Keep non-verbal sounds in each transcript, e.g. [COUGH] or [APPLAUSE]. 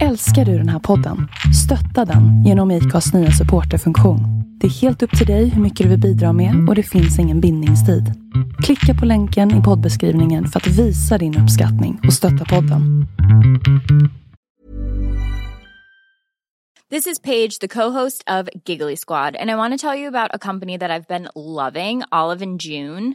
Älskar du den här podden? Stötta den genom IKAs nya supporterfunktion. Det är helt upp till dig hur mycket du vill bidra med och det finns ingen bindningstid. Klicka på länken i poddbeskrivningen för att visa din uppskattning och stötta podden. This is Paige, the co-host of Giggly Squad, and I want to tell you about a company that I've been loving, Olive and June.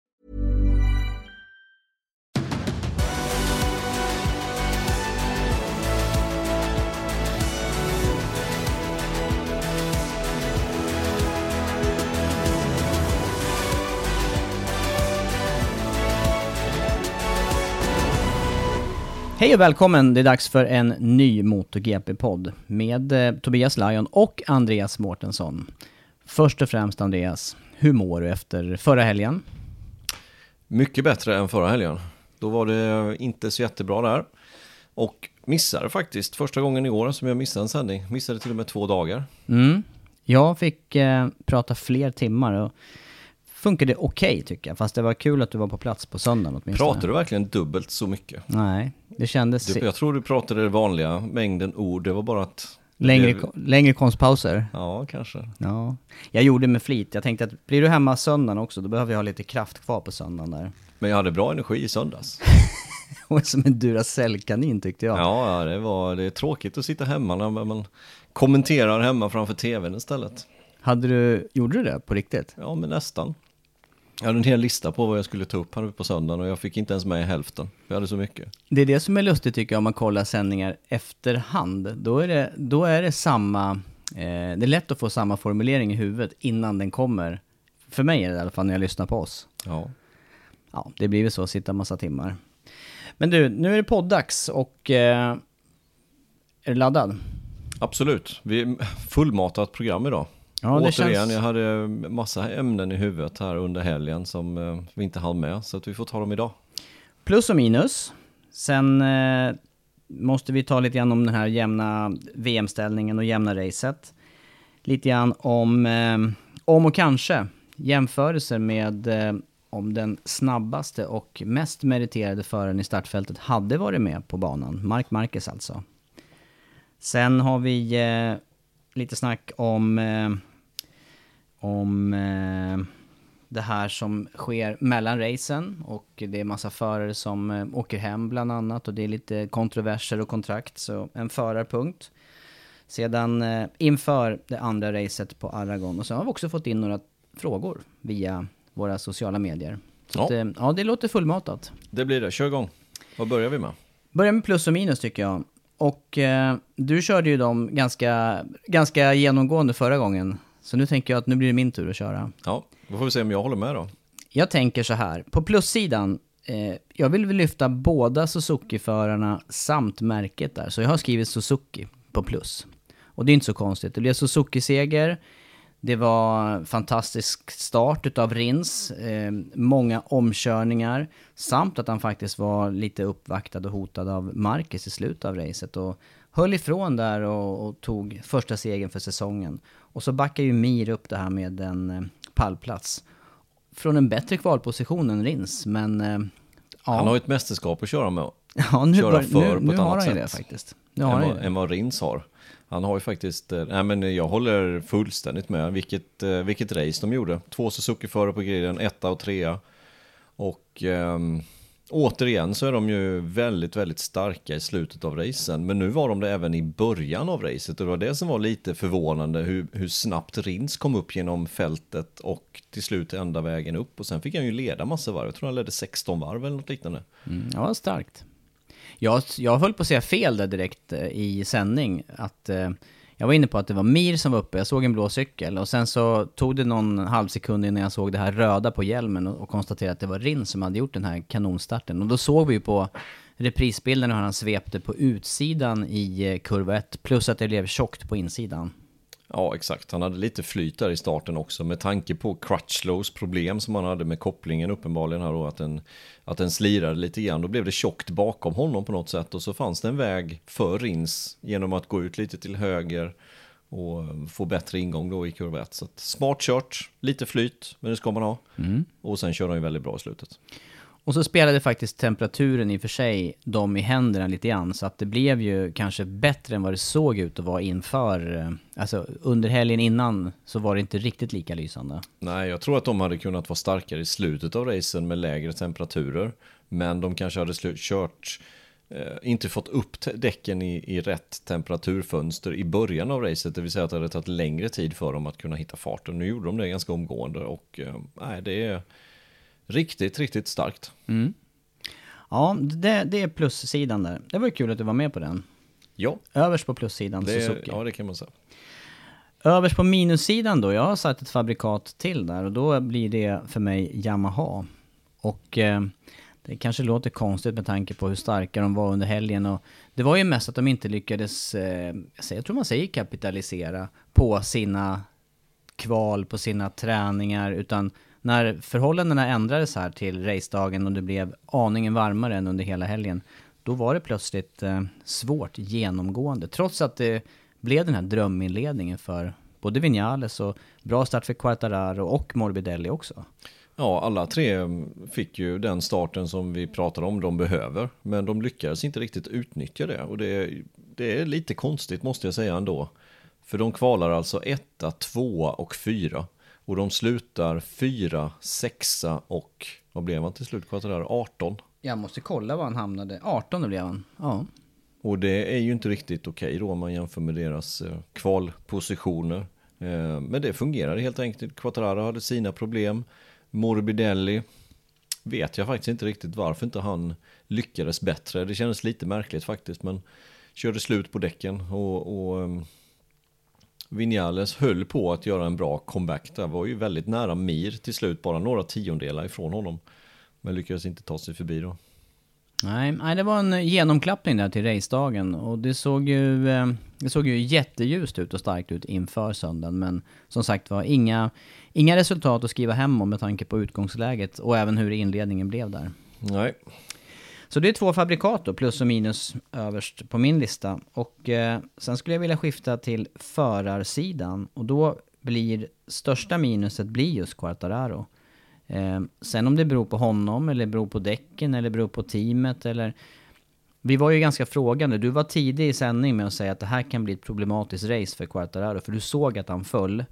Hej och välkommen! Det är dags för en ny MotoGP-podd med eh, Tobias Lajon och Andreas Mårtensson. Först och främst Andreas, hur mår du efter förra helgen? Mycket bättre än förra helgen. Då var det inte så jättebra där. Och missade faktiskt första gången i år som jag missade en sändning. Missade till och med två dagar. Mm. Jag fick eh, prata fler timmar och funkade okej okay, tycker jag. Fast det var kul att du var på plats på söndagen åtminstone. Pratade du verkligen dubbelt så mycket? Nej, det kändes... Du, jag tror du pratade det vanliga, mängden ord. Det var bara att... Längre, det... längre konstpauser? Ja, kanske. Ja. Jag gjorde med flit. Jag tänkte att blir du hemma söndagen också, då behöver jag ha lite kraft kvar på söndagen där. Men jag hade bra energi i söndags. [LAUGHS] och som en Duracell-kanin tyckte jag. Ja, det, var, det är tråkigt att sitta hemma när man kommenterar hemma framför tvn istället. Hade du, gjorde du det på riktigt? Ja, men nästan. Jag hade en hel lista på vad jag skulle ta upp här på söndagen och jag fick inte ens med hälften. Jag hade så mycket. Det är det som är lustigt tycker jag om man kollar sändningar efterhand. Då är det, då är det samma, eh, det är lätt att få samma formulering i huvudet innan den kommer. För mig är det i alla fall när jag lyssnar på oss. Ja. Ja, det blir väl så, sitta massa timmar. Men du, nu är det poddags och eh, är du laddad? Absolut. Vi är fullmatat program idag. Ja, Återigen, känns... jag hade massa ämnen i huvudet här under helgen som eh, vi inte hann med, så att vi får ta dem idag. Plus och minus. Sen eh, måste vi ta lite grann om den här jämna VM-ställningen och jämna racet. Lite grann om, eh, om och kanske jämförelser med eh, om den snabbaste och mest meriterade föraren i startfältet hade varit med på banan. Mark Marquez alltså. Sen har vi eh, lite snack om eh, om eh, det här som sker mellan racen och det är massa förare som eh, åker hem bland annat och det är lite kontroverser och kontrakt, så en förarpunkt. Sedan eh, inför det andra racet på Aragon och så har vi också fått in några frågor via våra sociala medier. Så ja. Att, eh, ja, det låter fullmatat. Det blir det, kör igång. Vad börjar vi med? Börjar med plus och minus tycker jag. Och eh, du körde ju dem ganska, ganska genomgående förra gången. Så nu tänker jag att nu blir det min tur att köra. Ja, då får vi se om jag håller med då. Jag tänker så här, på plussidan, eh, jag vill lyfta båda Suzuki-förarna samt märket där. Så jag har skrivit Suzuki på plus. Och det är inte så konstigt. Det blev Suzuki-seger. Det var fantastisk start utav Rins, eh, många omkörningar, samt att han faktiskt var lite uppvaktad och hotad av Marcus i slutet av racet och höll ifrån där och, och tog första segern för säsongen. Och så backar ju Mir upp det här med en eh, pallplats. Från en bättre kvalposition än Rins, men... Eh, ja. Han har ju ett mästerskap att köra med. [LAUGHS] Ja, nu, köra för nu, på nu ett har han ju det faktiskt. Nu har än, vad, än vad Rins har. Han har ju faktiskt, eh, nej men jag håller fullständigt med. Vilket, vilket race de gjorde. Två Suzuki före på griden, etta och trea. Och ähm, återigen så är de ju väldigt, väldigt starka i slutet av racen. Men nu var de det även i början av racet och det var det som var lite förvånande hur, hur snabbt Rins kom upp genom fältet och till slut ända vägen upp. Och sen fick han ju leda massa varv. Jag tror han ledde 16 varv eller något liknande. Mm, ja, starkt. Jag, jag höll på att säga fel där direkt eh, i sändning. Att, eh, jag var inne på att det var Mir som var uppe, jag såg en blå cykel och sen så tog det någon halv sekund innan jag såg det här röda på hjälmen och, och konstaterade att det var Rinn som hade gjort den här kanonstarten. Och då såg vi ju på reprisbilden hur han svepte på utsidan i eh, kurva 1, plus att det blev tjockt på insidan. Ja, exakt. Han hade lite flyt där i starten också med tanke på Crutchlows problem som han hade med kopplingen uppenbarligen här då, att den, att den slirade lite grann. Då blev det tjockt bakom honom på något sätt och så fanns det en väg för Rins genom att gå ut lite till höger och få bättre ingång då i kurva 1. Så smart kört, lite flyt, men det ska man ha. Mm. Och sen kör han ju väldigt bra i slutet. Och så spelade faktiskt temperaturen i och för sig dem i händerna lite grann. Så att det blev ju kanske bättre än vad det såg ut att vara inför. Eh, alltså under helgen innan så var det inte riktigt lika lysande. Nej, jag tror att de hade kunnat vara starkare i slutet av racen med lägre temperaturer. Men de kanske hade kört, eh, inte fått upp däcken i, i rätt temperaturfönster i början av racet. Det vill säga att det hade tagit längre tid för dem att kunna hitta farten. Nu gjorde de det ganska omgående och eh, nej, det är Riktigt, riktigt starkt. Mm. Ja, det, det är plussidan där. Det var ju kul att du var med på den. Ja. Överst på plussidan det, Suzuki. Ja, det kan man säga. Överst på minussidan då, jag har satt ett fabrikat till där och då blir det för mig Yamaha. Och eh, det kanske låter konstigt med tanke på hur starka de var under helgen och det var ju mest att de inte lyckades, eh, jag tror man säger kapitalisera på sina kval, på sina träningar, utan när förhållandena ändrades här till racedagen och det blev aningen varmare än under hela helgen, då var det plötsligt eh, svårt genomgående. Trots att det blev den här dröminledningen för både Vinales och bra start för Quartararo och Morbidelli också. Ja, alla tre mm, fick ju den starten som vi pratade om de behöver. Men de lyckades inte riktigt utnyttja det. Och det, det är lite konstigt måste jag säga ändå. För de kvalar alltså etta, tvåa och fyra. Och de slutar fyra, sexa och vad blev han till slut? Quattararo? 18? Jag måste kolla var han hamnade. 18 blev han. Ja. Och det är ju inte riktigt okej okay då om man jämför med deras eh, kvalpositioner. Eh, men det fungerade helt enkelt. Quattararo hade sina problem. Morbidelli vet jag faktiskt inte riktigt varför inte han lyckades bättre. Det kändes lite märkligt faktiskt men körde slut på däcken och, och ehm, Vinales höll på att göra en bra comeback där, var ju väldigt nära Mir till slut, bara några tiondelar ifrån honom. Men lyckades inte ta sig förbi då. Nej, nej det var en genomklappning där till racedagen och det såg ju, eh, det såg ju jätteljust ut och starkt ut inför söndagen. Men som sagt var, inga, inga resultat att skriva hem om med tanke på utgångsläget och även hur inledningen blev där. Nej, så det är två fabrikat då, plus och minus överst på min lista. Och eh, sen skulle jag vilja skifta till förarsidan. Och då blir största minuset blir just Quartararo. Eh, sen om det beror på honom, eller beror på däcken, eller beror på teamet, eller... Vi var ju ganska frågande. Du var tidig i sändning med att säga att det här kan bli ett problematiskt race för Quartararo. För du såg att han föll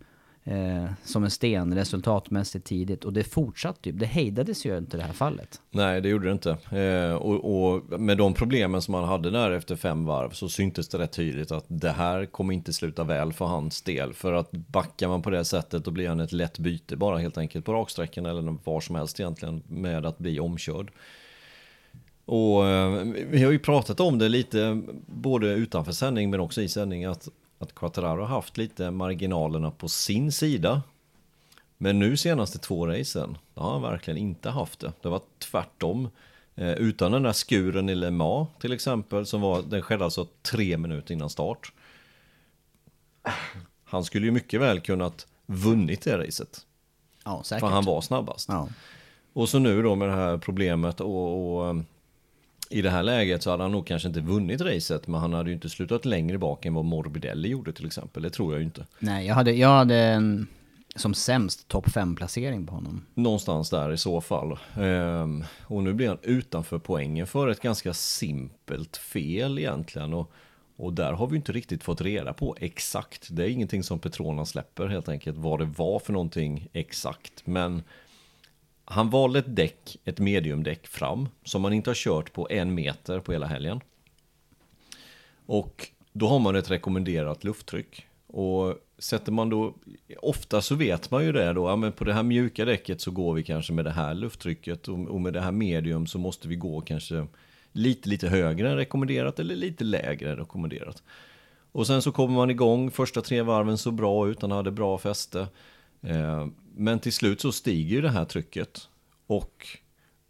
eh, som en sten resultatmässigt tidigt. Och det fortsatte ju, det hejdades ju inte i det här fallet. Nej, det gjorde det inte. Eh, och, och, med de problemen som han hade där efter fem varv så syntes det rätt tydligt att det här kommer inte sluta väl för hans del. För att backar man på det sättet då blir han ett lätt byte bara helt enkelt på raksträckan eller var som helst egentligen med att bli omkörd. Och eh, vi har ju pratat om det lite både utanför sändning men också i sändning att att Quattararo har haft lite marginalerna på sin sida. Men nu senaste två racen, då har han verkligen inte haft det. Det var tvärtom. Eh, utan den där skuren i Le Mans till exempel, som var, den skedde alltså tre minuter innan start. Han skulle ju mycket väl kunnat vunnit det racet. Ja, säkert. För han var snabbast. Ja. Och så nu då med det här problemet och, och i det här läget så hade han nog kanske inte vunnit racet, men han hade ju inte slutat längre bak än vad Morbidelli gjorde till exempel. Det tror jag ju inte. Nej, jag hade, jag hade en, som sämst topp 5-placering på honom. Någonstans där i så fall. Ehm, och nu blir han utanför poängen för ett ganska simpelt fel egentligen. Och Och där har vi inte riktigt fått reda på exakt. Det är ingenting som Petronas släpper helt enkelt, vad det var för någonting exakt. Men han valde ett däck, ett mediumdäck fram, som man inte har kört på en meter på hela helgen. Och då har man ett rekommenderat lufttryck. Och sätter man då, ofta så vet man ju det då, ja men på det här mjuka däcket så går vi kanske med det här lufttrycket och, och med det här medium så måste vi gå kanske lite, lite högre än rekommenderat eller lite lägre än rekommenderat. Och sen så kommer man igång, första tre varven så bra ut, han hade bra fäste. Eh, men till slut så stiger ju det här trycket och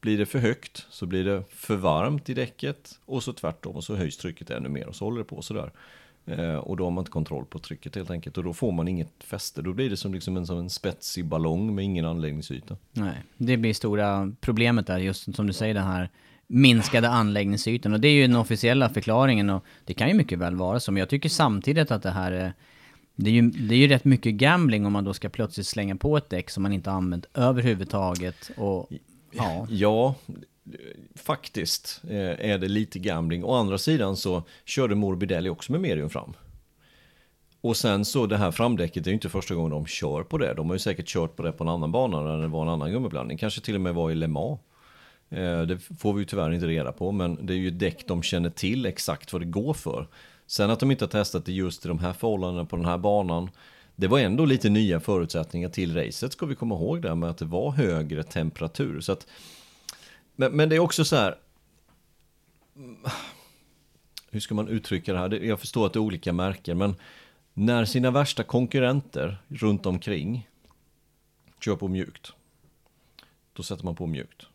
blir det för högt så blir det för varmt i däcket och så tvärtom och så höjs trycket ännu mer och så håller det på sådär. Eh, och då har man inte kontroll på trycket helt enkelt och då får man inget fäste. Då blir det som, liksom en, som en spetsig ballong med ingen anläggningsyta. Nej, det blir stora problemet där, just som du säger den här minskade anläggningsytan. Och det är ju den officiella förklaringen och det kan ju mycket väl vara så. Men jag tycker samtidigt att det här är... Det är, ju, det är ju rätt mycket gambling om man då ska plötsligt slänga på ett däck som man inte använt överhuvudtaget. Och, ja. ja, faktiskt eh, är det lite gambling. Å andra sidan så körde Morbidelli också med medium fram. Och sen så det här framdäcket är ju inte första gången de kör på det. De har ju säkert kört på det på en annan bana när det var en annan gummiblandning. Kanske till och med var i Le Mans. Eh, det får vi ju tyvärr inte reda på, men det är ju ett däck de känner till exakt vad det går för. Sen att de inte har testat det just i de här förhållandena på den här banan, det var ändå lite nya förutsättningar till racet, ska vi komma ihåg det med att det var högre temperatur. Så att, men, men det är också så här, hur ska man uttrycka det här? Jag förstår att det är olika märken, men när sina värsta konkurrenter runt omkring kör på mjukt, då sätter man på mjukt.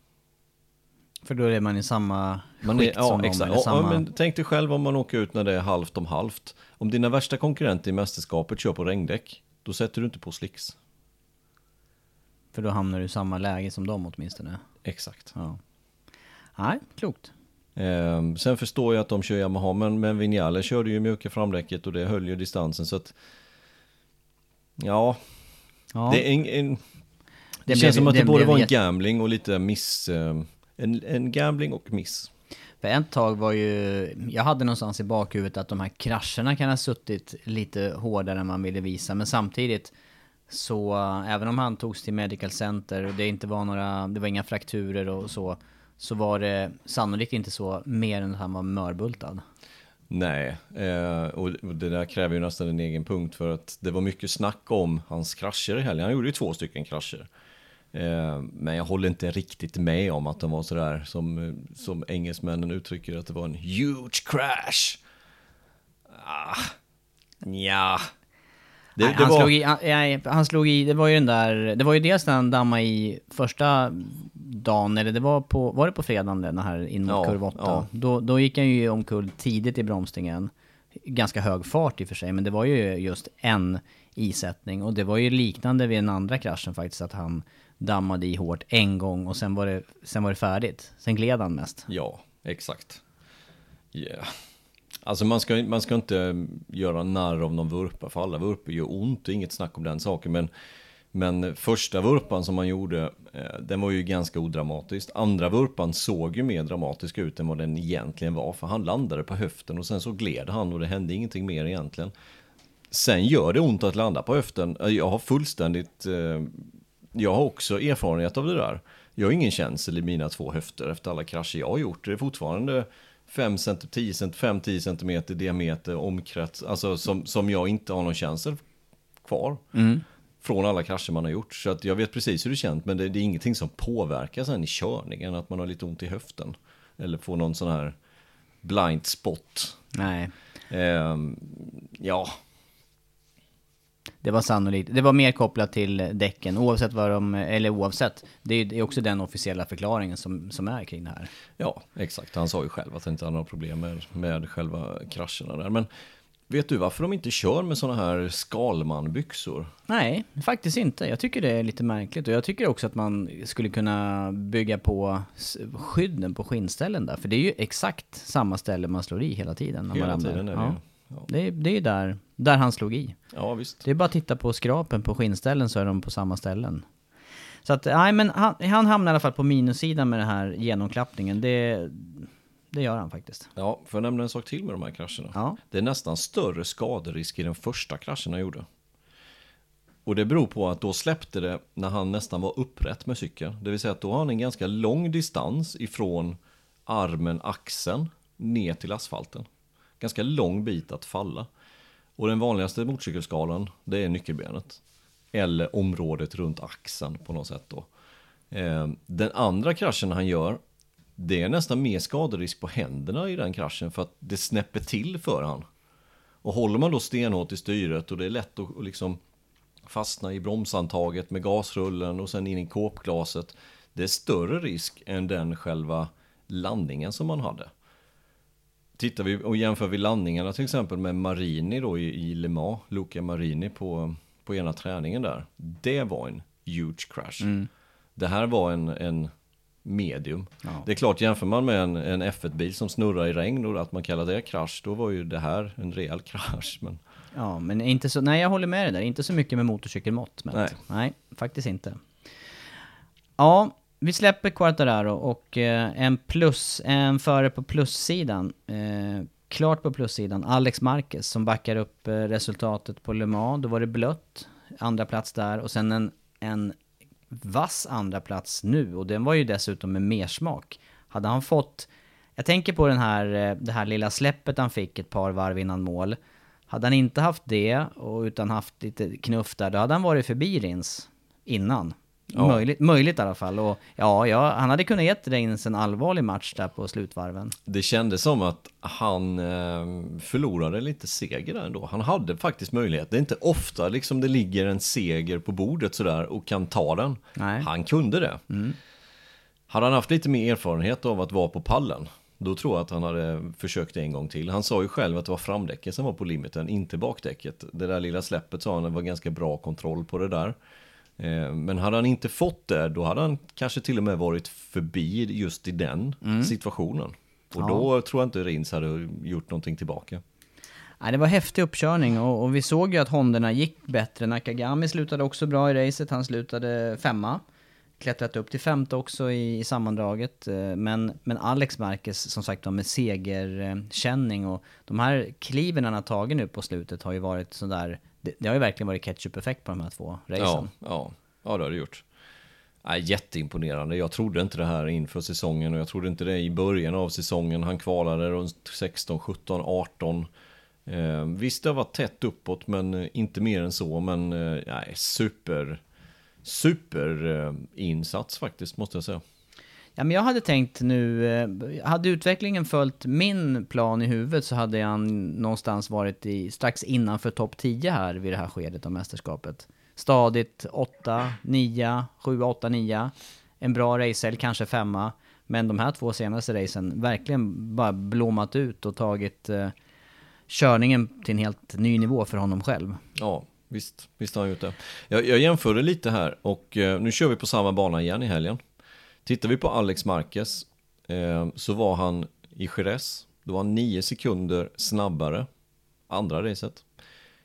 För då är man i samma man skikt är, som ja, exakt. dem. Ja, ja, men tänk dig själv om man åker ut när det är halvt om halvt. Om dina värsta konkurrenter i mästerskapet kör på regndäck, då sätter du inte på slicks. För då hamnar du i samma läge som dem åtminstone. Exakt. Ja. Nej, klokt. Eh, sen förstår jag att de kör Yamaha, men, men Vinjale körde ju mjuka framdäcket och det höll ju distansen så att... Ja, Ja. det, är en, en, det, blev- känns som att det, det både var en gambling och lite miss... Eh, en, en gambling och miss. För ett tag var ju, jag hade någonstans i bakhuvudet att de här krascherna kan ha suttit lite hårdare än man ville visa. Men samtidigt så, även om han togs till Medical Center och det inte var några, det var inga frakturer och så, så var det sannolikt inte så mer än att han var mörbultad. Nej, eh, och och det där kräver ju nästan en egen punkt för att det var mycket snack om hans krascher i helgen. Han gjorde ju två stycken krascher. Eh, men jag håller inte riktigt med om att de var sådär som, som engelsmännen uttrycker att det var en huge crash. Ah, ja. Det, Nej, det han, var, slog i, han, nej, han slog i, det var ju den där, det var ju dels han dammade i första dagen, eller det var på, var det på fredagen den här in mot Ja, kurv 8? ja. Då, då gick han ju omkull tidigt i bromsningen. Ganska hög fart i och för sig, men det var ju just en isättning. Och det var ju liknande vid den andra kraschen faktiskt, att han dammade i hårt en gång och sen var det, sen var det färdigt. Sen gled han mest. Ja, exakt. Yeah. Alltså man ska, man ska inte göra narr av någon vurpa, för alla vurpor gör ont, inget snack om den saken. Men, men första vurpan som man gjorde, eh, den var ju ganska odramatisk. Andra vurpan såg ju mer dramatisk ut än vad den egentligen var, för han landade på höften och sen så gled han och det hände ingenting mer egentligen. Sen gör det ont att landa på höften. Jag har fullständigt, eh, jag har också erfarenhet av det där. Jag har ingen känsel i mina två höfter efter alla krascher jag har gjort. Det är fortfarande 5 cent, 10 cent, 5-10 centimeter diameter omkrets, alltså som, som jag inte har någon känsel kvar. Från alla krascher man har gjort. Så att jag vet precis hur det känns, men det, det är ingenting som påverkar sen i körningen, att man har lite ont i höften. Eller får någon sån här blind spot. Nej, Ehm, ja, det var sannolikt. Det var mer kopplat till däcken, oavsett vad de, eller oavsett. Det är också den officiella förklaringen som, som är kring det här. Ja, exakt. Han sa ju själv att han inte hade några problem med, med själva krascherna där. Men vet du varför de inte kör med sådana här Skalman-byxor? Nej, faktiskt inte. Jag tycker det är lite märkligt. Och jag tycker också att man skulle kunna bygga på skydden på skinnställen där. För det är ju exakt samma ställe man slår i hela tiden. När Hela man tiden är det ja. Ju. Ja. Det är, det är där, där han slog i. Ja, visst. Det är bara att titta på skrapen på skinnställen så är de på samma ställen. Så att, nej men han, han hamnar i alla fall på minussidan med den här genomklappningen. Det, det gör han faktiskt. Ja, får jag nämna en sak till med de här krascherna? Ja. Det är nästan större skaderisk i den första kraschen han gjorde. Och det beror på att då släppte det när han nästan var upprätt med cykeln. Det vill säga att då har han en ganska lång distans ifrån armen, axeln, ner till asfalten. Ganska lång bit att falla. Och den vanligaste motorcykelskalan, det är nyckelbenet. Eller området runt axeln på något sätt då. Ehm, den andra kraschen han gör, det är nästan mer skaderisk på händerna i den kraschen för att det snäpper till för han. Och håller man då stenhårt i styret och det är lätt att att liksom fastna i bromsantaget med gasrullen och sen in i kåpglaset. Det är större risk än den själva landningen som man hade. Tittar vi och jämför vi landningarna till exempel med Marini då i, i Le Mans, Luca Marini på, på ena träningen där. Det var en huge crash. Det här var en, en medium. Det är klart, jämför man med en, en F1-bil som snurrar i regn och att man kallar det krasch, då var ju det här en rejäl krasch. Men Ja, men inte så, nej jag håller med dig där, inte så mycket med motorcykelmått. Men, Nej. nej, faktiskt inte. Ja, vi släpper Quartararo och eh, en plus, en före på plussidan. Eh, klart på plussidan, Alex Marquez som backar upp eh, resultatet på Le Mans. Då var det blött, andra plats där och sen en, en vass andra plats nu och den var ju dessutom med mersmak. Hade han fått, jag tänker på den här, eh, det här lilla släppet han fick ett par varv innan mål. Hade han inte haft det, och utan haft lite knuff där, då hade han varit förbi Rins innan. Ja. Möjligt, möjligt i alla fall. Och ja, ja, han hade kunnat gett Rins en allvarlig match där på slutvarven. Det kändes som att han eh, förlorade lite seger där ändå. Han hade faktiskt möjlighet. Det är inte ofta liksom det ligger en seger på bordet sådär och kan ta den. Nej. Han kunde det. Hade han haft lite mer erfarenhet av att vara på pallen, då tror jag att han hade försökt det en gång till. Han sa ju själv att det var framdäcket som var på limiten, inte bakdäcket. Det där lilla släppet sa han, det var ganska bra kontroll på det där. Eh, Men hade han inte fått det, då hade han kanske till och med varit förbi just i den situationen. Och Ja. då tror jag inte Rins hade gjort någonting tillbaka. Nej, det var häftig uppkörning och, och vi såg ju att Hondorna gick bättre. Nakagami slutade också bra i racet, han slutade femma. Klättrat upp till femte också i, i sammandraget. Eh, Men, men Alex Marquez som sagt var med segerkänning och de här kliven han har tagit nu på slutet har ju varit sådär, det, det har ju verkligen varit ketchup-effekt på de här två racen. ja, ja det har det gjort. Nej, jätteimponerande. Jag trodde inte det här inför säsongen och jag trodde inte det i början av säsongen. Han kvalade runt 16, 17, 18. Eh, visst, det har varit tätt uppåt, men eh, inte mer än så. Men eh, nej, super, super eh, insats faktiskt, måste jag säga. Ja, men jag hade tänkt nu, eh, hade utvecklingen följt min plan i huvudet så hade jag någonstans varit i, strax innanför topp 10 här vid det här skedet av mästerskapet. Stadigt 8, 9, 7, 8, 9. En bra racehelg, kanske femma. Men de här två senaste racen verkligen bara blommat ut och tagit eh, körningen till en helt ny nivå för honom själv. Ja, visst, visst har han gjort det. Jag, jag jämförde lite här och eh, nu kör vi på samma bana igen i helgen. Tittar vi på Alex Marquez eh, så var han i Jerez, då var han 9 sekunder snabbare andra racet.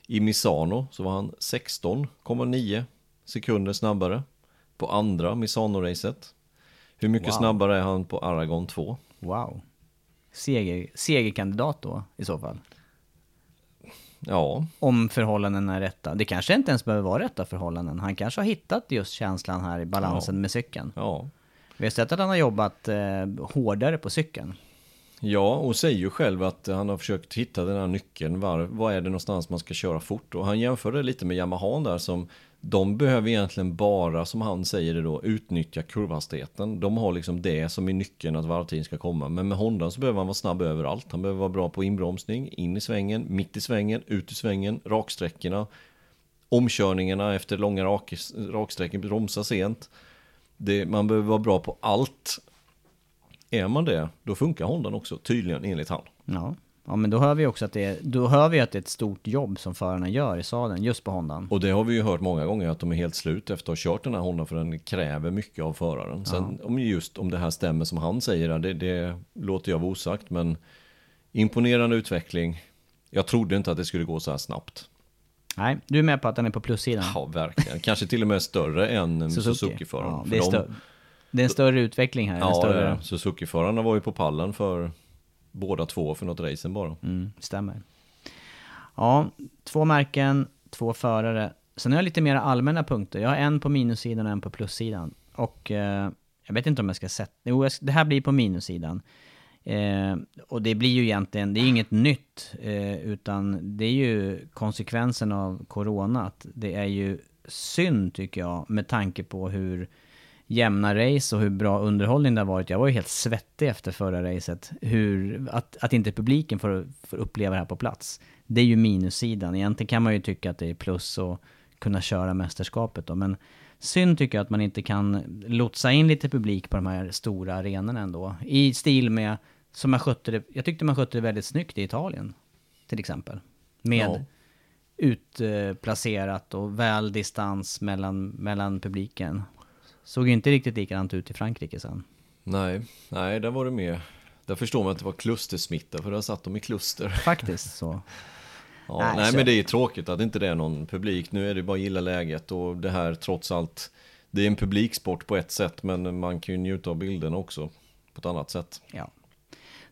I Misano så var han 16,9 sekunder snabbare på andra Misano-racet. Hur mycket Wow. snabbare är han på Aragon 2? Wow. Seger, segerkandidat då i så fall. Ja, Om förhållandena är rätta. Det kanske inte ens behöver vara rätta förhållanden. Han kanske har hittat just känslan här i balansen med cykeln. ja. Vi har sett att han har jobbat eh, hårdare på cykeln. Ja, och säger ju själv att han har försökt hitta den här nyckeln. Var, var är det någonstans man ska köra fort? Och han jämför det lite med Yamaha där som de behöver egentligen bara, som han säger det då, utnyttja kurvhastigheten. De har liksom det som är nyckeln att varvtiden ska komma. Men med Honda så behöver han vara snabb överallt. Han behöver vara bra på inbromsning, in i svängen, mitt i svängen, ut i svängen, raksträckorna. Omkörningarna efter långa rak, raksträckor, bromsa sent. Det, man behöver vara bra på allt är man det, då funkar Hondan också, tydligen enligt han. Ja. ja, men då hör vi också att det är, då hör vi att det är ett stort jobb som förarna gör i sadeln, just på Hondan. Och det har vi ju hört många gånger att de är helt slut efter att ha kört den här Hondan för den kräver mycket av föraren. Sen om just om det här stämmer som han säger, det, det låter jag vara osagt men imponerande utveckling. Jag trodde inte att det skulle gå så här snabbt. Nej, du är med på att han är på plussidan. Ja, verkligen. Kanske till och med större än [LAUGHS] Suzuki-föraren. Ja, För det, är de- stö- det är en större utveckling här. Ja, större... Suzuki-förarna var ju på pallen för båda två för något racen bara. Mm, stämmer. Ja, två märken, två förare. Sen har jag lite mer allmänna punkter. Jag har en på minussidan och en på plussidan. Och eh, jag vet inte om jag ska sätta... Jo, det här blir på minussidan. Eh, och det blir ju egentligen, det är inget nytt, eh, utan det är ju konsekvensen av corona. Det är ju synd tycker jag, med tanke på hur jämna race och hur bra underhållning det har varit. Jag var ju helt svettig efter förra racet. Hur, att, att inte publiken får, får uppleva det här på plats. Det är ju minussidan. Egentligen kan man ju tycka att det är plus att kunna köra mästerskapet då. Men synd tycker jag att man inte kan lotsa in lite publik på de här stora arenorna ändå. I stil med, som man skötte det, jag tyckte man skötte det väldigt snyggt i Italien. Till exempel. Med Ja. utplacerat och väl distans mellan, mellan publiken. Såg ju inte riktigt likadant ut i Frankrike sen. Nej, nej, där var det med. Där förstår man att det var klustersmitta, för där satt de i kluster. Faktiskt så. [LAUGHS] Ja, Nej, nej, men det är ju tråkigt att inte det är någon publik. Nu är det bara att gilla läget och det här trots allt. Det är en publiksport på ett sätt, men man kan ju njuta av bilderna också på ett annat sätt. Ja.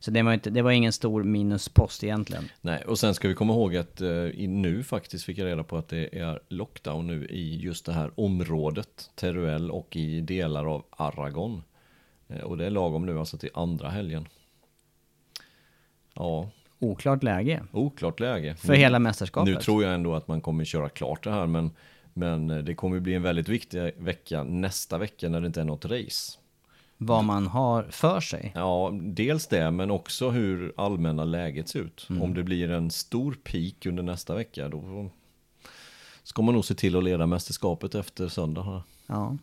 Så det var, inte, det var ingen stor minuspost egentligen. Nej, och sen ska vi komma ihåg att eh, nu faktiskt fick jag reda på att det är lockdown nu i just det här området, Teruel och i delar av Aragon. Eh, och det är lagom nu alltså till andra helgen. Ja, Oklart läge. oklart läge. För hela mästerskapet. Nu tror jag ändå att man kommer köra klart det här, men, men eh, det kommer bli en väldigt viktig vecka nästa vecka när det inte är något race. Vad man har för sig. Ja, dels det, men också hur allmänna läget ser ut. Mm. Om det blir en stor peak under nästa vecka, då ska man nog se till att leda mästerskapet efter söndag. Ja.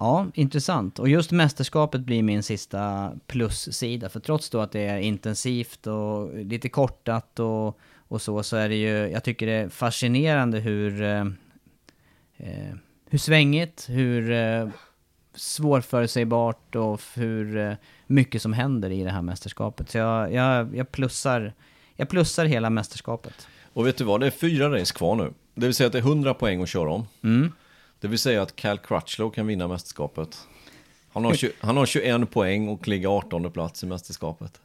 Ja, intressant. Och just mästerskapet blir min sista plussida. För trots då att det är intensivt och lite kortat och, och så, så är det ju, jag tycker det är fascinerande hur, eh, eh, hur svängigt, hur eh, svårförutsägbart och hur eh, mycket som händer i det här mästerskapet. Så jag, jag, jag, plussar, jag plussar hela mästerskapet. Och vet du vad, det är fyra race kvar nu. Det vill säga att det är 100 poäng att köra om. Mm. Det vill säga att Cal Crutchlow kan vinna mästerskapet. Han har, 20, han har 21 poäng och ligger 18 plats i mästerskapet.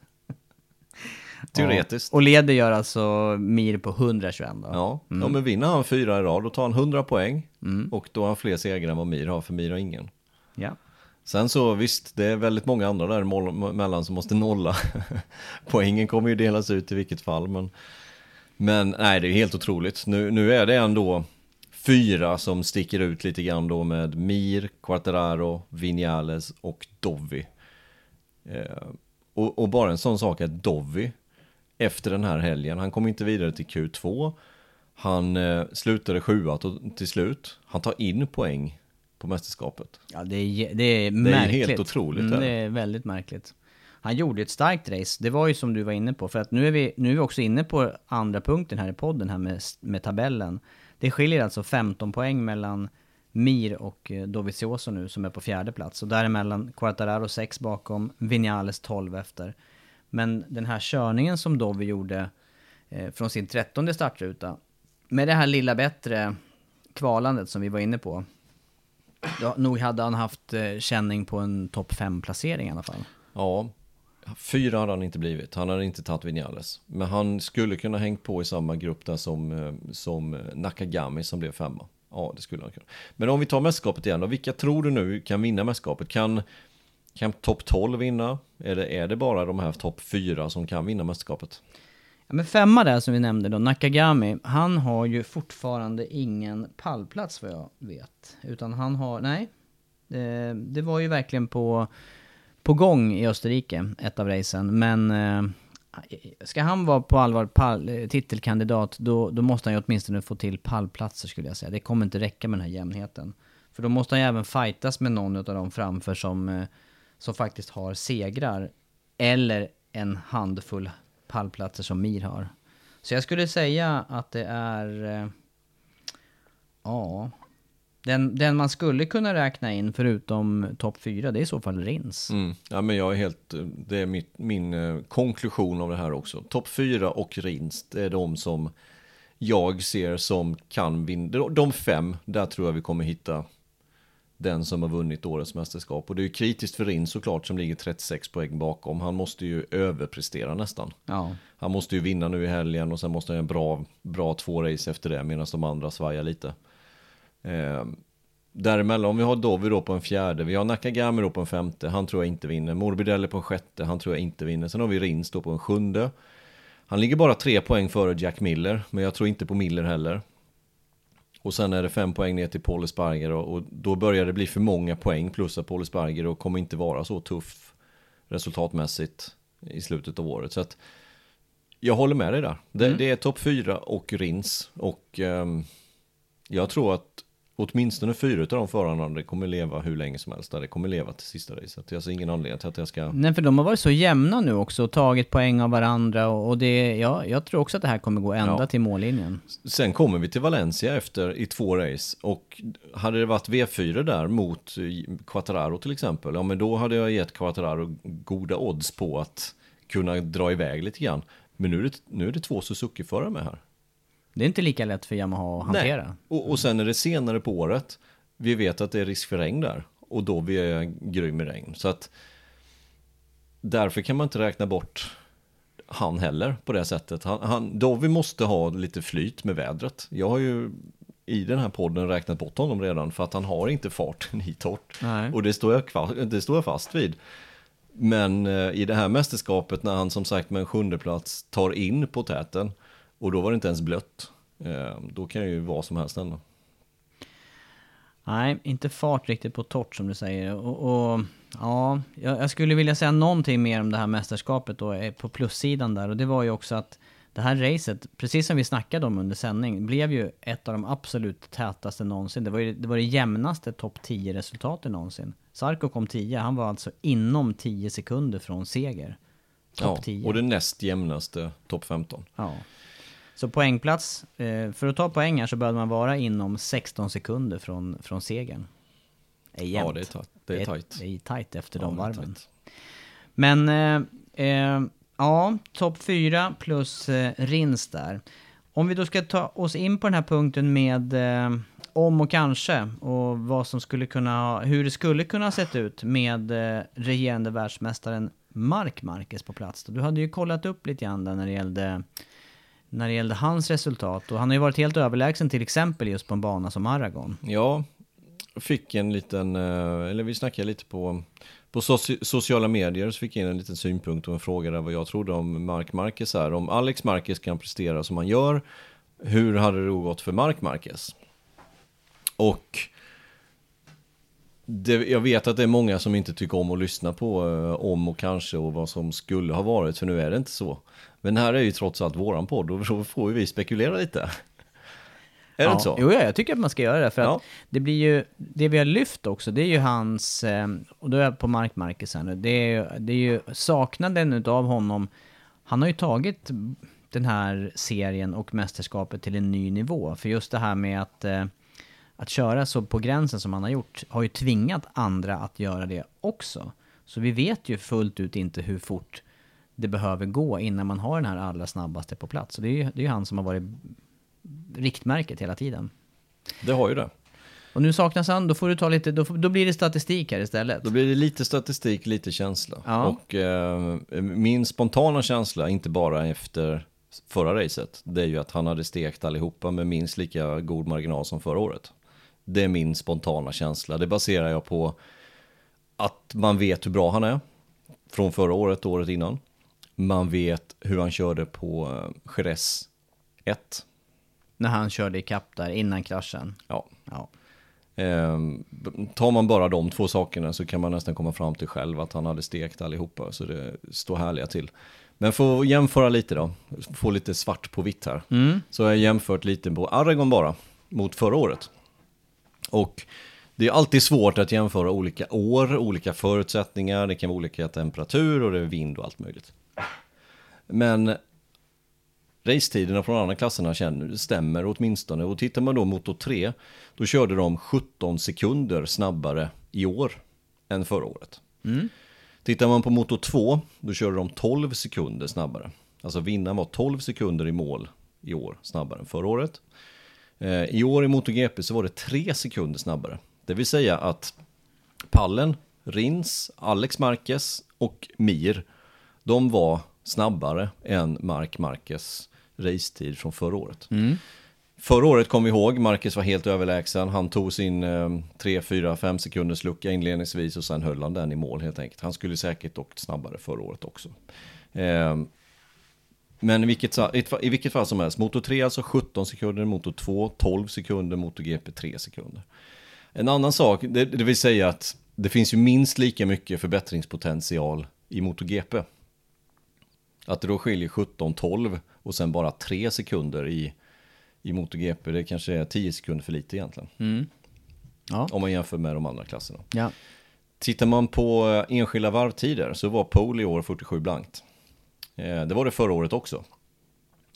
Teoretiskt. Ja. Och leder gör alltså Mir på 121 då? Ja, ja, men vinner han fyra i rad, då tar han 100 poäng. Mm. Och då har han fler segrar än vad Mir har, för Mir har ingen. ja. Sen så visst, det är väldigt många andra däremellan som måste nolla. [LAUGHS] Poängen kommer ju delas ut i vilket fall, men... Men nej, det är helt otroligt. Nu, nu är det ändå fyra som sticker ut lite grann då med Mir, Quartararo, Vinales och Dovi. Eh, och, och bara en sån sak är Dovi, efter den här helgen, han kom inte vidare till Q2. Han eh, slutade sjua till, slut. Han tar in poäng på mästerskapet. Ja, det är, det är märkligt. helt otroligt, Mm, är det det. är väldigt märkligt. Han gjorde ett starkt race. Det var ju som du var inne på. För att nu är vi, nu är vi också inne på andra punkten här i podden här med, med tabellen. Det skiljer alltså 15 poäng mellan Mir och eh, Dovizioso nu som är på fjärde plats. Och däremellan Quartararo 6 bakom, Vinales 12 efter. Men den här körningen som Dovi gjorde eh, från sin trettonde startruta. Med det här lilla bättre kvalandet som vi var inne på. då, nog hade han haft eh, känning på en topp 5-placering i alla fall. Ja, fyra hade han inte blivit. Han hade inte tagit Vinales. Men han skulle kunna hängt på i samma grupp där som, eh, som eh, Nakagami som blev femma. Ja, det skulle han kunna. Men om vi tar mästerskapet igen då. Vilka tror du nu kan vinna mästerskapet? Kan, kan topp 12 vinna? Eller är det bara de här topp 4 som kan vinna mästerskapet? Ja, men femma där som vi nämnde då, Nakagami, han har ju fortfarande ingen pallplats vad jag vet. Utan han har, nej. Det, det var ju verkligen på, på gång i Österrike, ett av racen. Men eh, ska han vara på allvar pall, eh, titelkandidat, då, då måste han ju åtminstone få till pallplatser skulle jag säga. Det kommer inte räcka med den här jämnheten. För då måste han ju även fightas med någon av dem framför som, eh, som faktiskt har segrar. Eller en handfull pallplatser som Mir har. Så jag skulle säga att det är... eh, Ja... Den, den man skulle kunna räkna in förutom topp 4, det är i så fall Rins. Mm. Ja, men jag är helt, det är mitt, min eh, konklusion av det här också. Topp 4 och Rins, det är de som jag ser som kan vinna. De- De fem, där tror jag vi kommer hitta den som har vunnit årets mästerskap. Och det är ju kritiskt för Rins såklart som ligger 36 poäng bakom. Han måste ju överprestera nästan. Ja. Han måste ju vinna nu i helgen och sen måste han göra en bra, bra två race efter det medan de andra svajar lite. Eh, däremellan, om vi har Dovi då på en fjärde, vi har Nakagami då på en femte, han tror jag inte vinner. Morbidelli på en sjätte, han tror jag inte vinner. Sen har vi Rins då på en sjunde. Han ligger bara tre poäng före Jack Miller, men jag tror inte på Miller heller. Och sen är det fem poäng ner till Paul Esparger och, och då börjar det bli för många poäng plus att Paul Esparger och kommer inte vara så tuff resultatmässigt i slutet av året. Så att jag håller med dig där. Det, Mm. det är topp fyra och Rins och ehm, jag tror att åtminstone fyra av de förarna det kommer leva hur länge som helst. där. Det kommer leva till sista racet. Jag ser ingen anledning till att jag ska... Nej, för de har varit så jämna nu också och tagit poäng av varandra och, och det, ja, jag tror också att det här kommer gå ända Ja. till mållinjen. Sen kommer vi till Valencia efter i två race och hade det varit V4 där mot eh, Quattararo till exempel, ja men då hade jag gett Quattararo goda odds på att kunna dra iväg lite grann. Men nu är det, nu är det två Suzuki-förare med här. Det är inte lika lätt för Yamaha att hantera. Och, och sen är det senare på året. Vi vet att det är risk för regn där. Och då vi är grym i regn. Så att därför kan man inte räkna bort han heller på det sättet. Han, han, då vi måste ha lite flyt med vädret. Jag har ju i den här podden räknat bort honom redan för att han har inte farten i torrt. Nej. Och det står, jag kvar, det står jag fast vid. Men eh, i det här mästerskapet när han som sagt med en sjunde plats tar in på täten och då var det inte ens blött. Eh, då kan ju vad som helst hända. Nej, inte fart riktigt på torrt som du säger. Och, och ja, jag, skulle vilja säga någonting mer om det här mästerskapet då eh, på plussidan där. Och det var ju också att det här racet, precis som vi snackade om under sändning, blev ju ett av de absolut tätaste någonsin. Det var ju det, var det jämnaste topp 10-resultatet någonsin. Sarko kom 10, han var alltså inom 10 sekunder från seger. Topp Ja, 10. och det näst jämnaste topp 15. Ja. Så poängplats, eh, för att ta poäng här så behöver man vara inom 16 sekunder från, från segern. Är jämnt. Ja, det är tajt. Det är tajt. Det är tajt efter Ja, de varven. Men, eh, eh, ja, topp 4 plus eh, Rins där. Om vi då ska ta oss in på den här punkten med eh, om och kanske och vad som skulle kunna, hur det skulle kunna ha sett ut med eh, regerande världsmästaren Mark Marquez på plats. Du hade ju kollat upp lite grann där när det gällde när det gällde hans resultat och han har ju varit helt överlägsen till exempel just på en bana som Aragon. Ja, fick en liten, eh, eller vi snackade lite på, på sociala medier så fick jag in en liten synpunkt och en fråga där vad jag trodde om Mark Marquez här. Om Alex Marquez kan prestera som han gör, hur hade det då gått för Mark Marquez? Och det, jag vet att det är många som inte tycker om att lyssna på eh, om och kanske och vad som skulle ha varit, för nu är det inte så. Men här är ju trots allt våran podd och då får vi spekulera lite. Är det ja, inte så? Jo, ja, jag tycker att man ska göra det. För Ja. att det blir ju, det vi har lyft också, det är ju hans, eh, och då är jag på Mark Marquez här nu, det är, ju- det är ju saknaden utav honom. Han har ju tagit den här serien och mästerskapet till en ny nivå. För just det här med att, eh, att köra så på gränsen som han har gjort, har ju tvingat andra att göra det också. Så vi vet ju fullt ut inte hur fort det behöver gå innan man har den här allra snabbaste på plats. Så det är ju, det är ju han som har varit riktmärket hela tiden. Det har ju det. Och nu saknas han, då får du ta lite, då, då blir det statistik här istället. Då blir det lite statistik, lite känsla. Ja. Och eh, min spontana känsla, inte bara efter förra racet, det är ju att han hade stekt allihopa med minst lika god marginal som förra året. Det är min spontana känsla. Det baserar jag på att man vet hur bra han är från förra året och året innan. Man vet hur han körde på eh, Jerez 1. När han körde ikapp där innan kraschen. Ja. Ja. Eh, tar man bara de två sakerna så kan man nästan komma fram till själv att han hade stekt allihopa. Så det står härliga till. Men för att jämföra lite då, få lite svart på vitt här. Så har jag jämfört lite på Aragon bara, mot förra året. Och det är alltid svårt att jämföra olika år, olika förutsättningar, det kan vara olika temperatur och det är vind och allt möjligt. Men racetiderna från andra klasserna känner, stämmer åtminstone. Och tittar man då motor 3, då körde de 17 sekunder snabbare i år än förra året. Tittar man på motor 2, då körde de 12 sekunder snabbare. Alltså vinnaren var 12 sekunder i mål i år snabbare än förra året. Eh, I år i MotoGP så var det 3 sekunder snabbare. Det vill säga att pallen, Rins, Alex Marquez och Mir, de var snabbare än Mark Marquez racetid från förra året. Förra året kom vi ihåg, Marcus var helt överlägsen. Han tog sin eh, 3, 4, 5 sekunders lucka inledningsvis och sen höll han den i mål helt enkelt. Han skulle säkert åkt snabbare förra året också. Eh, men i vilket, i vilket fall som helst, Motor 3 alltså 17 sekunder, Motor 2 12 sekunder, Motor GP 3 sekunder. En annan sak, det, det vill säga att det finns ju minst lika mycket förbättringspotential i MotoGP. Att det då skiljer 17-12 och sen bara 3 sekunder i, i MotoGP, det kanske är 10 sekunder för lite egentligen. Ja. Om man jämför med de andra klasserna. Ja. Tittar man på eh, enskilda varvtider så var pole i år 47 blankt. Eh, Det var det förra året också.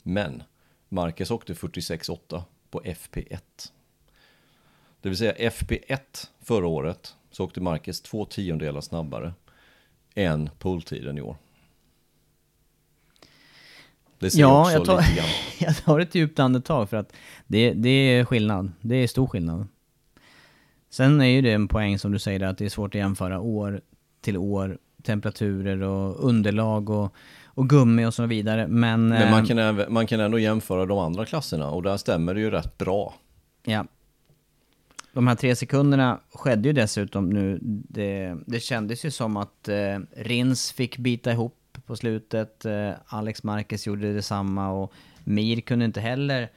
Men Marcus åkte 46,8 på FP1. Det vill säga FP1 förra året så åkte Marcus två tiondelar snabbare än poletiden i år. Det ser Ja, också jag tar, lite grann. [LAUGHS] jag tar ett djupt andetag för att det, det är skillnad. Det är stor skillnad. Sen är ju det en poäng som du säger att det är svårt att jämföra år till år, temperaturer och underlag och, och gummi och så vidare. Men, Men man eh, kan, även, man kan ändå jämföra de andra klasserna och där stämmer det ju rätt bra. Ja. De här tre sekunderna skedde ju dessutom nu. Det, det kändes ju som att eh, Rins fick bita ihop på slutet. Eh, Alex Marquez gjorde detsamma och Mir kunde inte heller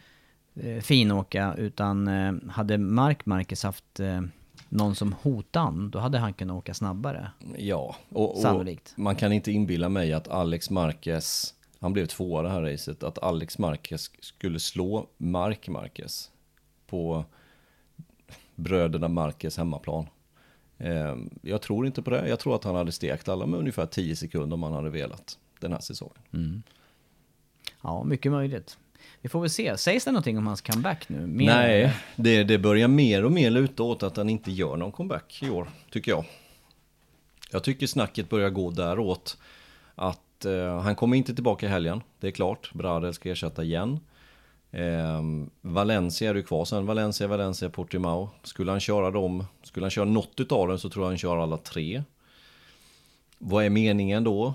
eh, finåka utan eh, hade Mark Marquez haft någon som hotade han, då hade han kunnat åka snabbare. Ja, och, och Sannolikt. man kan inte inbilla mig att Alex Marquez, han blev tvåa det här racet, att Alex Marquez skulle slå Mark Marquez på bröderna Marquez hemmaplan. Eh, Jag tror inte på det. Jag tror att han hade stekt alla med ungefär 10 sekunder om han hade velat den här säsongen. Ja, mycket möjligt. Vi får väl se. Sägs det någonting om hans comeback nu? Mer- Nej, det, det börjar mer och mer luta åt att han inte gör någon comeback i år, tycker jag. Jag tycker snacket börjar gå däråt att eh, han kommer inte tillbaka i helgen, det är klart. Bradel ska ersätta igen. Eh, Valencia är ju kvar sen, Valencia, Valencia, Portimao. Skulle han köra dem, skulle han köra något utav dem så tror jag han kör alla tre. Vad är meningen då?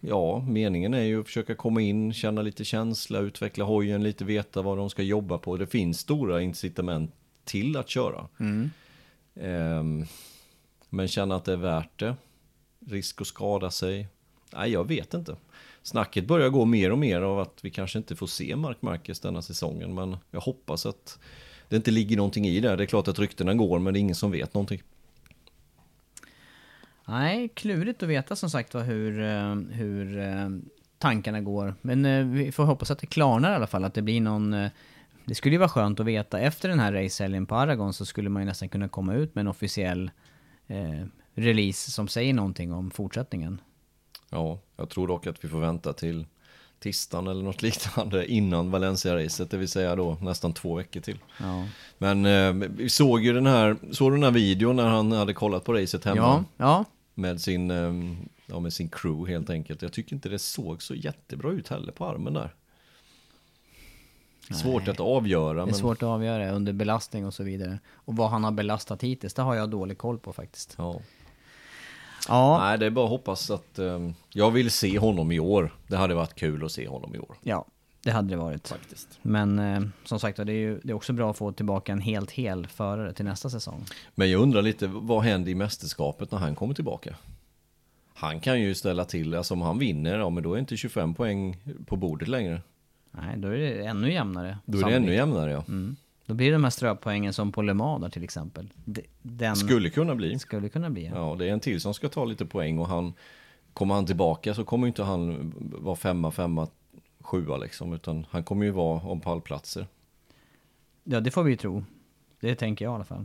Ja, meningen är ju att försöka komma in, känna lite känsla, utveckla hojen, lite veta vad de ska jobba på. Det finns stora incitament till att köra. Ehm, men känna att det är värt det. Risk att skada sig. Nej, jag vet inte. Snacket börjar gå mer och mer av att vi kanske inte får se Mark Marquez denna säsongen. Men jag hoppas att det inte ligger någonting i det. Det är klart att ryktena går, men det är ingen som vet någonting. Nej, klurigt att veta som sagt var hur, eh, hur eh, tankarna går. Men eh, vi får hoppas att det klarnar i alla fall, att det blir någon... Det skulle ju vara skönt att veta, efter den här racehelgen på Aragon så skulle man ju nästan kunna komma ut med en officiell eh, release som säger någonting om fortsättningen. Ja, jag tror dock att vi får vänta till tisdagen eller något [LAUGHS] liknande innan Valencia-racet, det vill säga då nästan två veckor till. Ja, Men eh, vi såg ju den här, såg du den här videon när han hade kollat på racet hemma ja, ja. med, sin, eh, ja, med sin crew helt enkelt. Jag tycker inte det såg så jättebra ut heller på armen där. Svårt att avgöra. det är Men, svårt att avgöra under belastning och så vidare. Och vad han har belastat hittills, det har jag dålig koll på faktiskt. Ja. Ja, Nej, det är bara att hoppas att eh, jag vill se honom i år. Det hade varit kul att se honom i år. ja det hade det varit. Faktiskt. Men eh, som sagt det är ju det är också bra att få tillbaka en helt hel förare till nästa säsong. Men jag undrar lite, vad händer i mästerskapet när han kommer tillbaka? Han kan ju ställa till, alltså om han vinner, ja men då är inte 25 poäng på bordet längre. Nej, då är det ännu jämnare. Då är det sannolikt. ännu jämnare ja. Mm. Då blir det de här ströpoängen som på Le Mans där till exempel. De- Den Skulle kunna bli. skulle kunna bli. Ja. Ja, det är en till som ska ta lite poäng och han Kommer han tillbaka så kommer inte han vara femma, femma, sjua liksom Utan han kommer ju vara om pallplatser ja, det får vi ju tro. Det tänker jag i alla fall.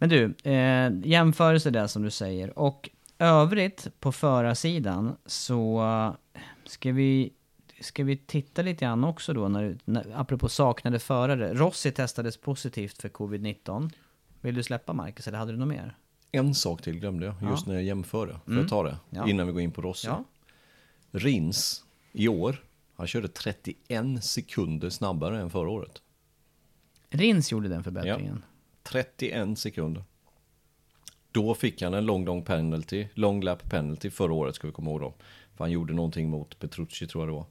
Men du, eh, jämförelse där som du säger. Och övrigt på förarsidan så eh, ska vi, ska vi titta lite grann också då, när, när, apropå saknade förare. Rossi testades positivt för covid-19. Vill du släppa Marcus, eller hade du något mer? En sak till glömde jag, just när jag jämförde. Får jag ta det? Ja. Innan vi går in på Rossi. Ja. Rins i år, han körde 31 sekunder snabbare än förra året. Rins gjorde den förbättringen. 31 sekunder. Då fick han en long, long penalty, long lap penalty förra året ska vi komma ihåg då. För han gjorde någonting mot Petrucci tror jag det var.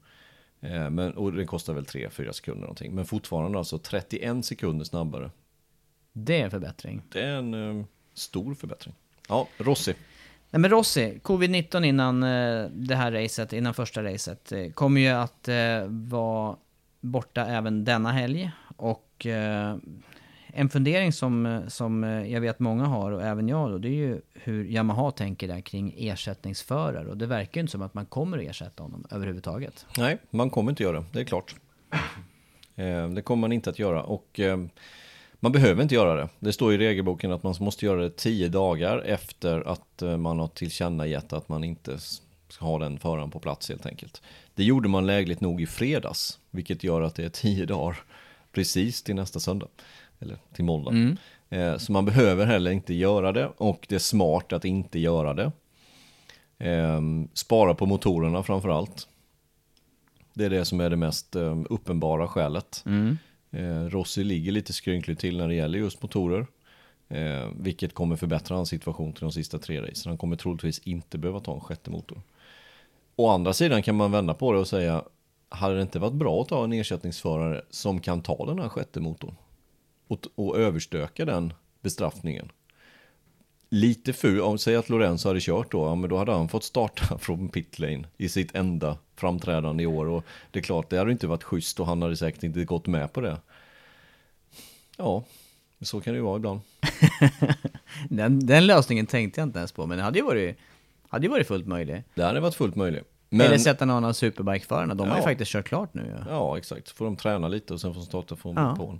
Eh, Men, och det kostar väl 3-4 sekunder någonting. Men fortfarande alltså 31 sekunder snabbare. Det är en förbättring. Det är en eh, stor förbättring. Ja, Rossi. Nej men Rossi, covid-19 innan eh, det här racet, innan första racet, eh, kommer ju att eh, vara borta även denna helg. Och en fundering som, som eh, jag vet många har, och även jag då, det är ju hur Yamaha tänker där kring ersättningsförare. Och det verkar ju inte som att man kommer att ersätta honom överhuvudtaget. Nej, man kommer inte göra det, det är klart. Eh, det kommer man inte att göra och eh, man behöver inte göra det. Det står i regelboken att man måste göra det tio dagar efter att man har tillkännagett att man inte ska ha den föraren på plats helt enkelt. Det gjorde man lägligt nog i fredags, vilket gör att det är tio dagar precis till nästa söndag. Eller till måndag. Eh, Så man behöver heller inte göra det och det är smart att inte göra det. Eh, Spara på motorerna framför allt. Det är det som är det mest eh, uppenbara skälet. Eh, Rossi ligger lite skrynkligt till när det gäller just motorer. Eh, vilket kommer förbättra hans situation till de sista tre racen. Han kommer troligtvis inte behöva ta en sjätte motor. Å andra sidan kan man vända på det och säga, hade det inte varit bra att ha en ersättningsförare som kan ta den här sjätte motorn? Och, och överstöka den bestraffningen. Lite ful, om säg att Lorenzo hade kört då, ja, men då hade han fått starta [LAUGHS] från pit lane i sitt enda framträdande i år. Och det är klart, det hade inte varit schysst och han hade säkert inte gått med på det. Ja, så kan det ju vara ibland. [LAUGHS] Den, den lösningen tänkte jag inte ens på, men det hade ju varit, hade ju varit fullt möjligt. Det hade varit fullt möjligt. Eller Men, sätta någon av superbike-förarna, de har ju Ja. faktiskt kört klart nu ja. ja, exakt. Får de träna lite och sen får de starta från Ja. på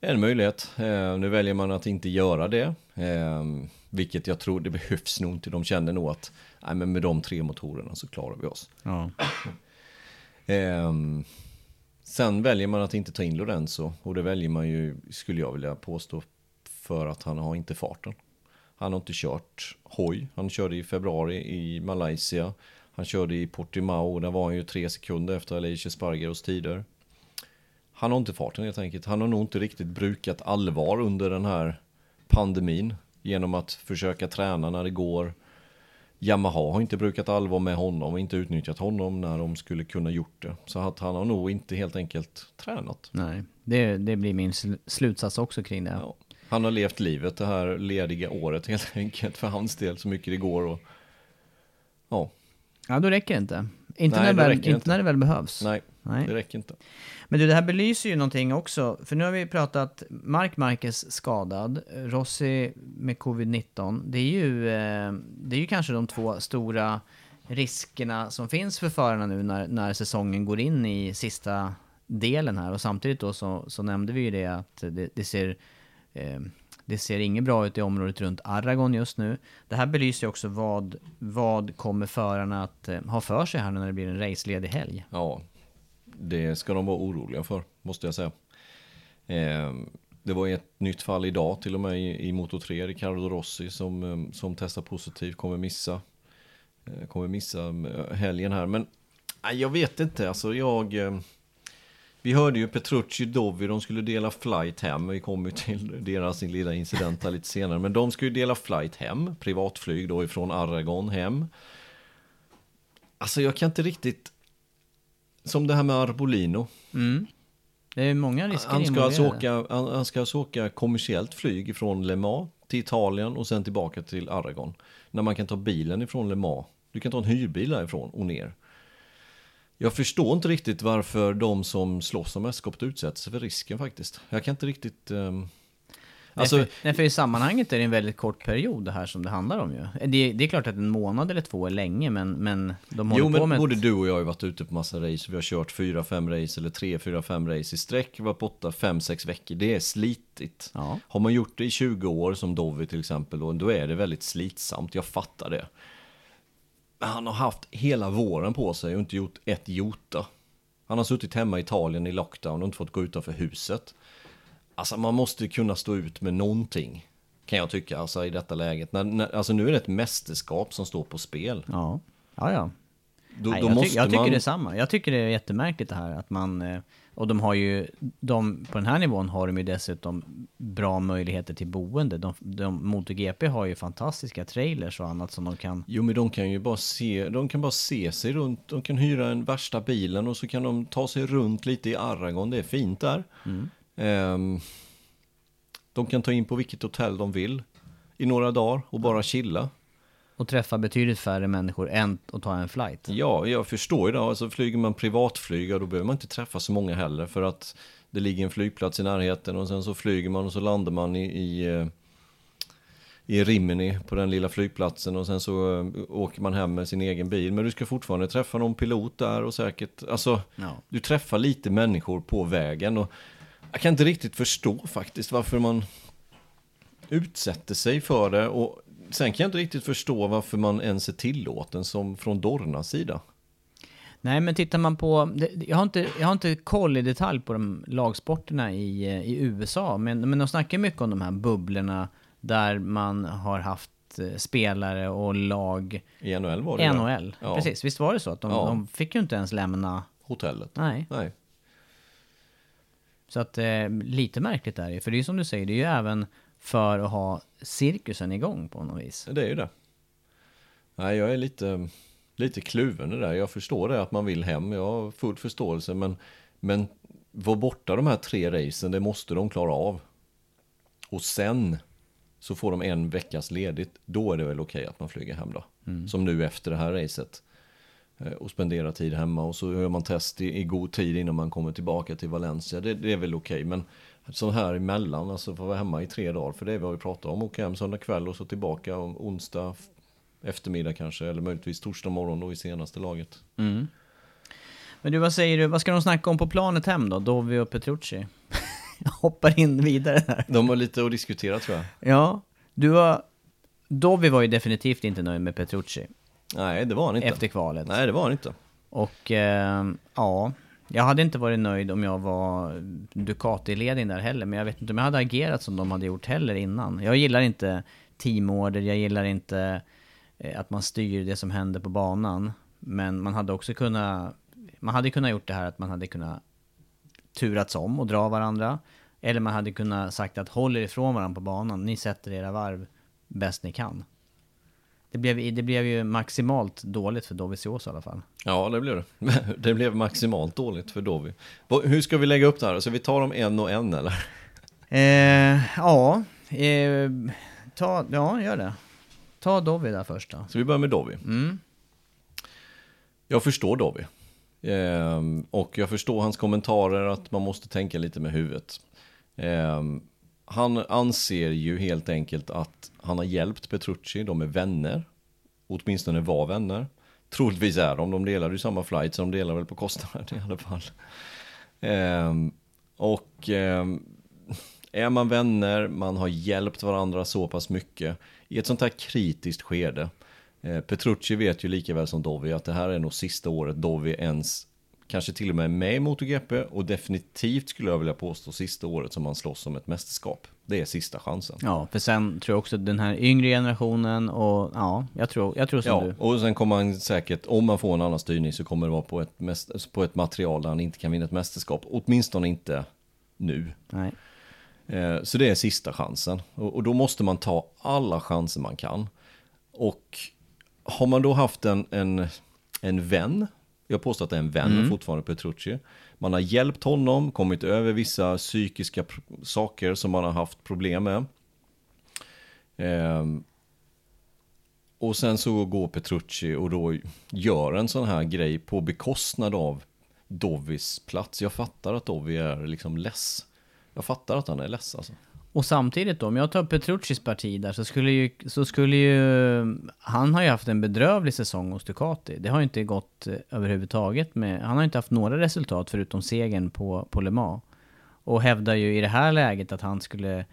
en. Möjlighet. Eh, nu väljer man att inte göra det. Eh, vilket jag tror det behövs nog inte. De känner nog att nej, men med de tre motorerna så klarar vi oss. ja. Ehm, sen väljer man att inte ta in Lorenzo och det väljer man ju, skulle jag vilja påstå, för att han har inte farten. Han har inte kört hoj. Han körde i februari i Malaysia. Han körde i Portimao och där var han ju tre sekunder efter Alicia Spargaros tider. Han har inte farten helt enkelt. Han har nog inte riktigt brukat allvar under den här pandemin genom att försöka träna när det går. Yamaha har inte brukat allvar med honom och inte utnyttjat honom när de skulle kunna gjort det. Så att han har nog inte helt enkelt tränat. Nej, det, det blir min sl- slutsats också kring det. Ja. Han har levt livet det här lediga året helt enkelt för hans del så mycket det går och ja, Ja, då räcker det inte. Inte, Nej, när, det väl, räcker inte inte. när det väl behövs. nej, Nej. det räcker inte. Men du, det här belyser ju någonting också. För nu har vi pratat Mark Marquez skadad, Rossi med covid-19. Det är ju, eh, det är ju kanske de två stora riskerna som finns för förarna nu när, när säsongen går in i sista delen här. Och samtidigt då så, så nämnde vi ju det att det, det ser eh, det ser inget bra ut i området runt Aragon just nu. Det här belyser ju också vad, vad kommer förarna att eh, ha för sig här nu när det blir en raceledig helg. Ja, det ska de vara oroliga för, måste jag säga. Eh, Det var ett nytt fall idag till och med i, i Moto 3, Riccardo Rossi som, eh, som testar positivt, kommer missa, eh, kommer missa eh, helgen här. Men jag vet inte, alltså jag... Vi hörde ju Petrucci Dovi, de skulle dela flight hem. Vi kommer till deras lilla incident här lite senare. Men de ska ju dela flight hem, privatflyg då ifrån Aragon hem. Alltså jag kan inte riktigt... Som det här med Arbolino. Det är många risker Han ska, alltså åka, han, han ska alltså åka kommersiellt flyg ifrån Le Mans till Italien och sen tillbaka till Aragon. När man kan ta bilen ifrån Le Mans. Du kan ta en hyrbil därifrån och ner. Jag förstår inte riktigt varför de som slåss om mästerskapet sig för risken faktiskt. Jag kan inte riktigt... ehm, Alltså, nej, för, nej, för i sammanhanget är det en väldigt kort period det här som det handlar om ju. Det, det är klart att en månad eller två är länge, men, men de håller jo, på men med... både du och jag har ju varit ute på massa race. Vi har kört fyra, fem race eller tre, fyra, fem race i sträck. Varit borta fem, sex veckor. Det är slitigt. Ja. Har man gjort det i 20 år som Dovi till exempel, då, då är det väldigt slitsamt. Jag fattar det. Men han har haft hela våren på sig och inte gjort ett jota. Han har suttit hemma i Italien i lockdown och inte fått gå utanför huset. Alltså man måste kunna stå ut med någonting. Kan jag tycka, alltså i detta läget. När, när, alltså nu är det ett mästerskap som står på spel. Ja, ja. ja. Då, Nej, då jag, ty- jag tycker man... det är samma. Jag tycker det är jättemärkligt det här att man... eh, Och de har ju... De, på den här nivån har de ju dessutom bra möjligheter till boende. De, de, MotoGP har ju fantastiska trailers och annat som de kan... Jo men de kan ju bara se, de kan bara se sig runt, de kan hyra en värsta bilen och så kan de ta sig runt lite i Aragon, det är fint där. Ehm, de kan ta in på vilket hotell de vill i några dagar och bara chilla. Och träffa betydligt färre människor än att ta en flight. Ja, jag förstår ju det. Alltså flyger man privatflyg, då behöver man inte träffa så många heller för att det ligger en flygplats i närheten och sen så flyger man och så landar man i, i, eh, i Rimini på den lilla flygplatsen och sen så eh, åker man hem med sin egen bil. Men du ska fortfarande träffa någon pilot där och säkert, alltså Ja. du träffar lite människor på vägen och jag kan inte riktigt förstå faktiskt varför man utsätter sig för det och sen kan jag inte riktigt förstå varför man ens är tillåten som från Dornas sida. Nej, men tittar man på... Jag har inte, jag har inte koll i detalj på de lagsporterna i, eh, i USA, men, men de snackar mycket om de här bubblorna där man har haft eh, spelare och lag... I NHL var det. NHL, Ja. precis. Visst var det så? Att de, Ja. de fick ju inte ens lämna... Hotellet. Nej. Nej. Så att eh, lite märkligt är det För det är ju som du säger, det är ju även för att ha cirkusen igång på något vis. Det är ju det. Nej, jag är lite, lite kluven det där. Jag förstår det att man vill hem. Jag har full förståelse. Men, men vara borta de här tre racen, det måste de klara av. Och sen så får de en veckas ledigt. Då är det väl okej att man flyger hem då. Som nu efter det här racet. Eh, Och spendera tid hemma och så gör man test i, i god tid innan man kommer tillbaka till Valencia. Det, det är väl okej. Men så här emellan, alltså få vara hemma i tre dagar. För det är vad vi pratar om. Åka hem söndag kväll och så tillbaka om onsdag eftermiddag kanske. Eller möjligtvis torsdag morgon då i senaste laget. Men du, vad säger du? Vad ska de snacka om på planet hem då? Dovi och Petrucci? [LAUGHS] Jag hoppar in vidare där. De har lite att diskutera tror jag. Ja, du var... Dovi var ju definitivt inte nöjd med Petrucci Nej, det var han inte. efter kvalet. Nej, det var han inte. Och eh, ja, jag hade inte varit nöjd om jag var Ducati-ledning där heller. Men jag vet inte om jag hade agerat som de hade gjort heller innan. Jag gillar inte teamorder, jag gillar inte eh, att man styr det som händer på banan. Men man hade också kunnat, man hade kunnat gjort det här att man hade kunnat turats om och dra varandra. Eller man hade kunnat sagt att håll er ifrån varandra på banan, ni sätter era varv bäst ni kan. Det blev, det blev ju maximalt dåligt för Dovizioso i alla fall. Ja, det blev det. [LAUGHS] Det blev maximalt dåligt för Dovi. Hur ska vi lägga upp det här? Så vi tar dem en och en eller? Eh, ja, eh, ta, ja, gör det. Ta Dovi där först då. Så vi börjar med Dovi. Mm. Jag förstår Dovi. Ehm, och jag förstår hans kommentarer att man måste tänka lite med huvudet. Han anser ju helt enkelt att han har hjälpt Petrucci, de är vänner. Åtminstone var vänner. Troligtvis är de, de delar ju samma flight så de delar väl på kostnaden [LAUGHS] i alla fall. Ehm, och ehm, är man vänner, man har hjälpt varandra så pass mycket i ett sånt här kritiskt skede. Eh, Petrucci vet ju lika väl som Dovi att det här är nog sista året Dovi ens kanske till och med med i MotoGP och definitivt skulle jag vilja påstå sista året som han slåss om ett mästerskap. Det är sista chansen. Ja, för sen tror jag också den här yngre generationen och ja, jag tror, jag tror som Ja, du. och sen kommer han säkert, om man får en annan styrning så kommer det vara på ett, mäst- på ett material där han inte kan vinna ett mästerskap. Åtminstone inte nu. Nej. Eh, Så det är sista chansen. Och och då måste man ta alla chanser man kan. Och har man då haft en, en, en vän, jag påstår att det är en vän fortfarande Petrucci. Man har hjälpt honom, kommit över vissa psykiska saker som man har haft problem med. Ehm, och sen så går Petrucci och då gör en sån här grej på bekostnad av Dovis plats. Jag fattar att Dovi är liksom less. Jag fattar att han är less alltså. Och samtidigt då, om jag tar Petruccis parti där så skulle ju, så skulle ju, han har ju haft en bedrövlig säsong hos Ducati. Det har ju inte gått eh, överhuvudtaget med, han har inte haft några resultat förutom segern på, på Le Mans. Och hävdar ju i det här läget att han skulle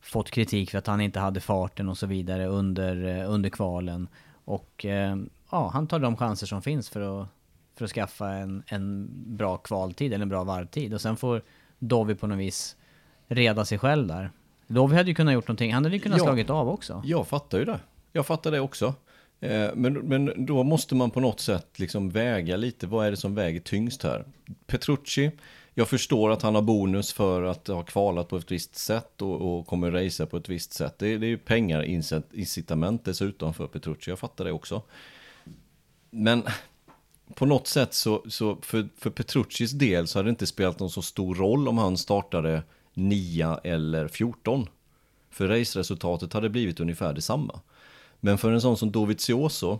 fått kritik för att han inte hade farten och så vidare under, eh, under kvalen. Och eh, ja, han tar de chanser som finns för att, för att skaffa en, en bra kvaltid eller en bra varvtid. Och sen får Dovi på något vis reda sig själv där. Dovi hade ju kunnat gjort någonting, han hade ju kunnat Ja. slagit av också. Jag fattar ju det. Jag fattar det också. Eh, Men, men då måste man på något sätt liksom väga lite, vad är det som väger tyngst här? Petrucci, jag förstår att han har bonus för att ha kvalat på ett visst sätt och, och kommer racea på ett visst sätt. Det, det är ju pengar, incit- incitament dessutom för Petrucci, jag fattar det också. Men på något sätt så, så för, för Petruccis del så hade det inte spelat någon så stor roll om han startade 9 eller 14. För raceresultatet hade blivit ungefär detsamma. Men för en sån som Dovizioso,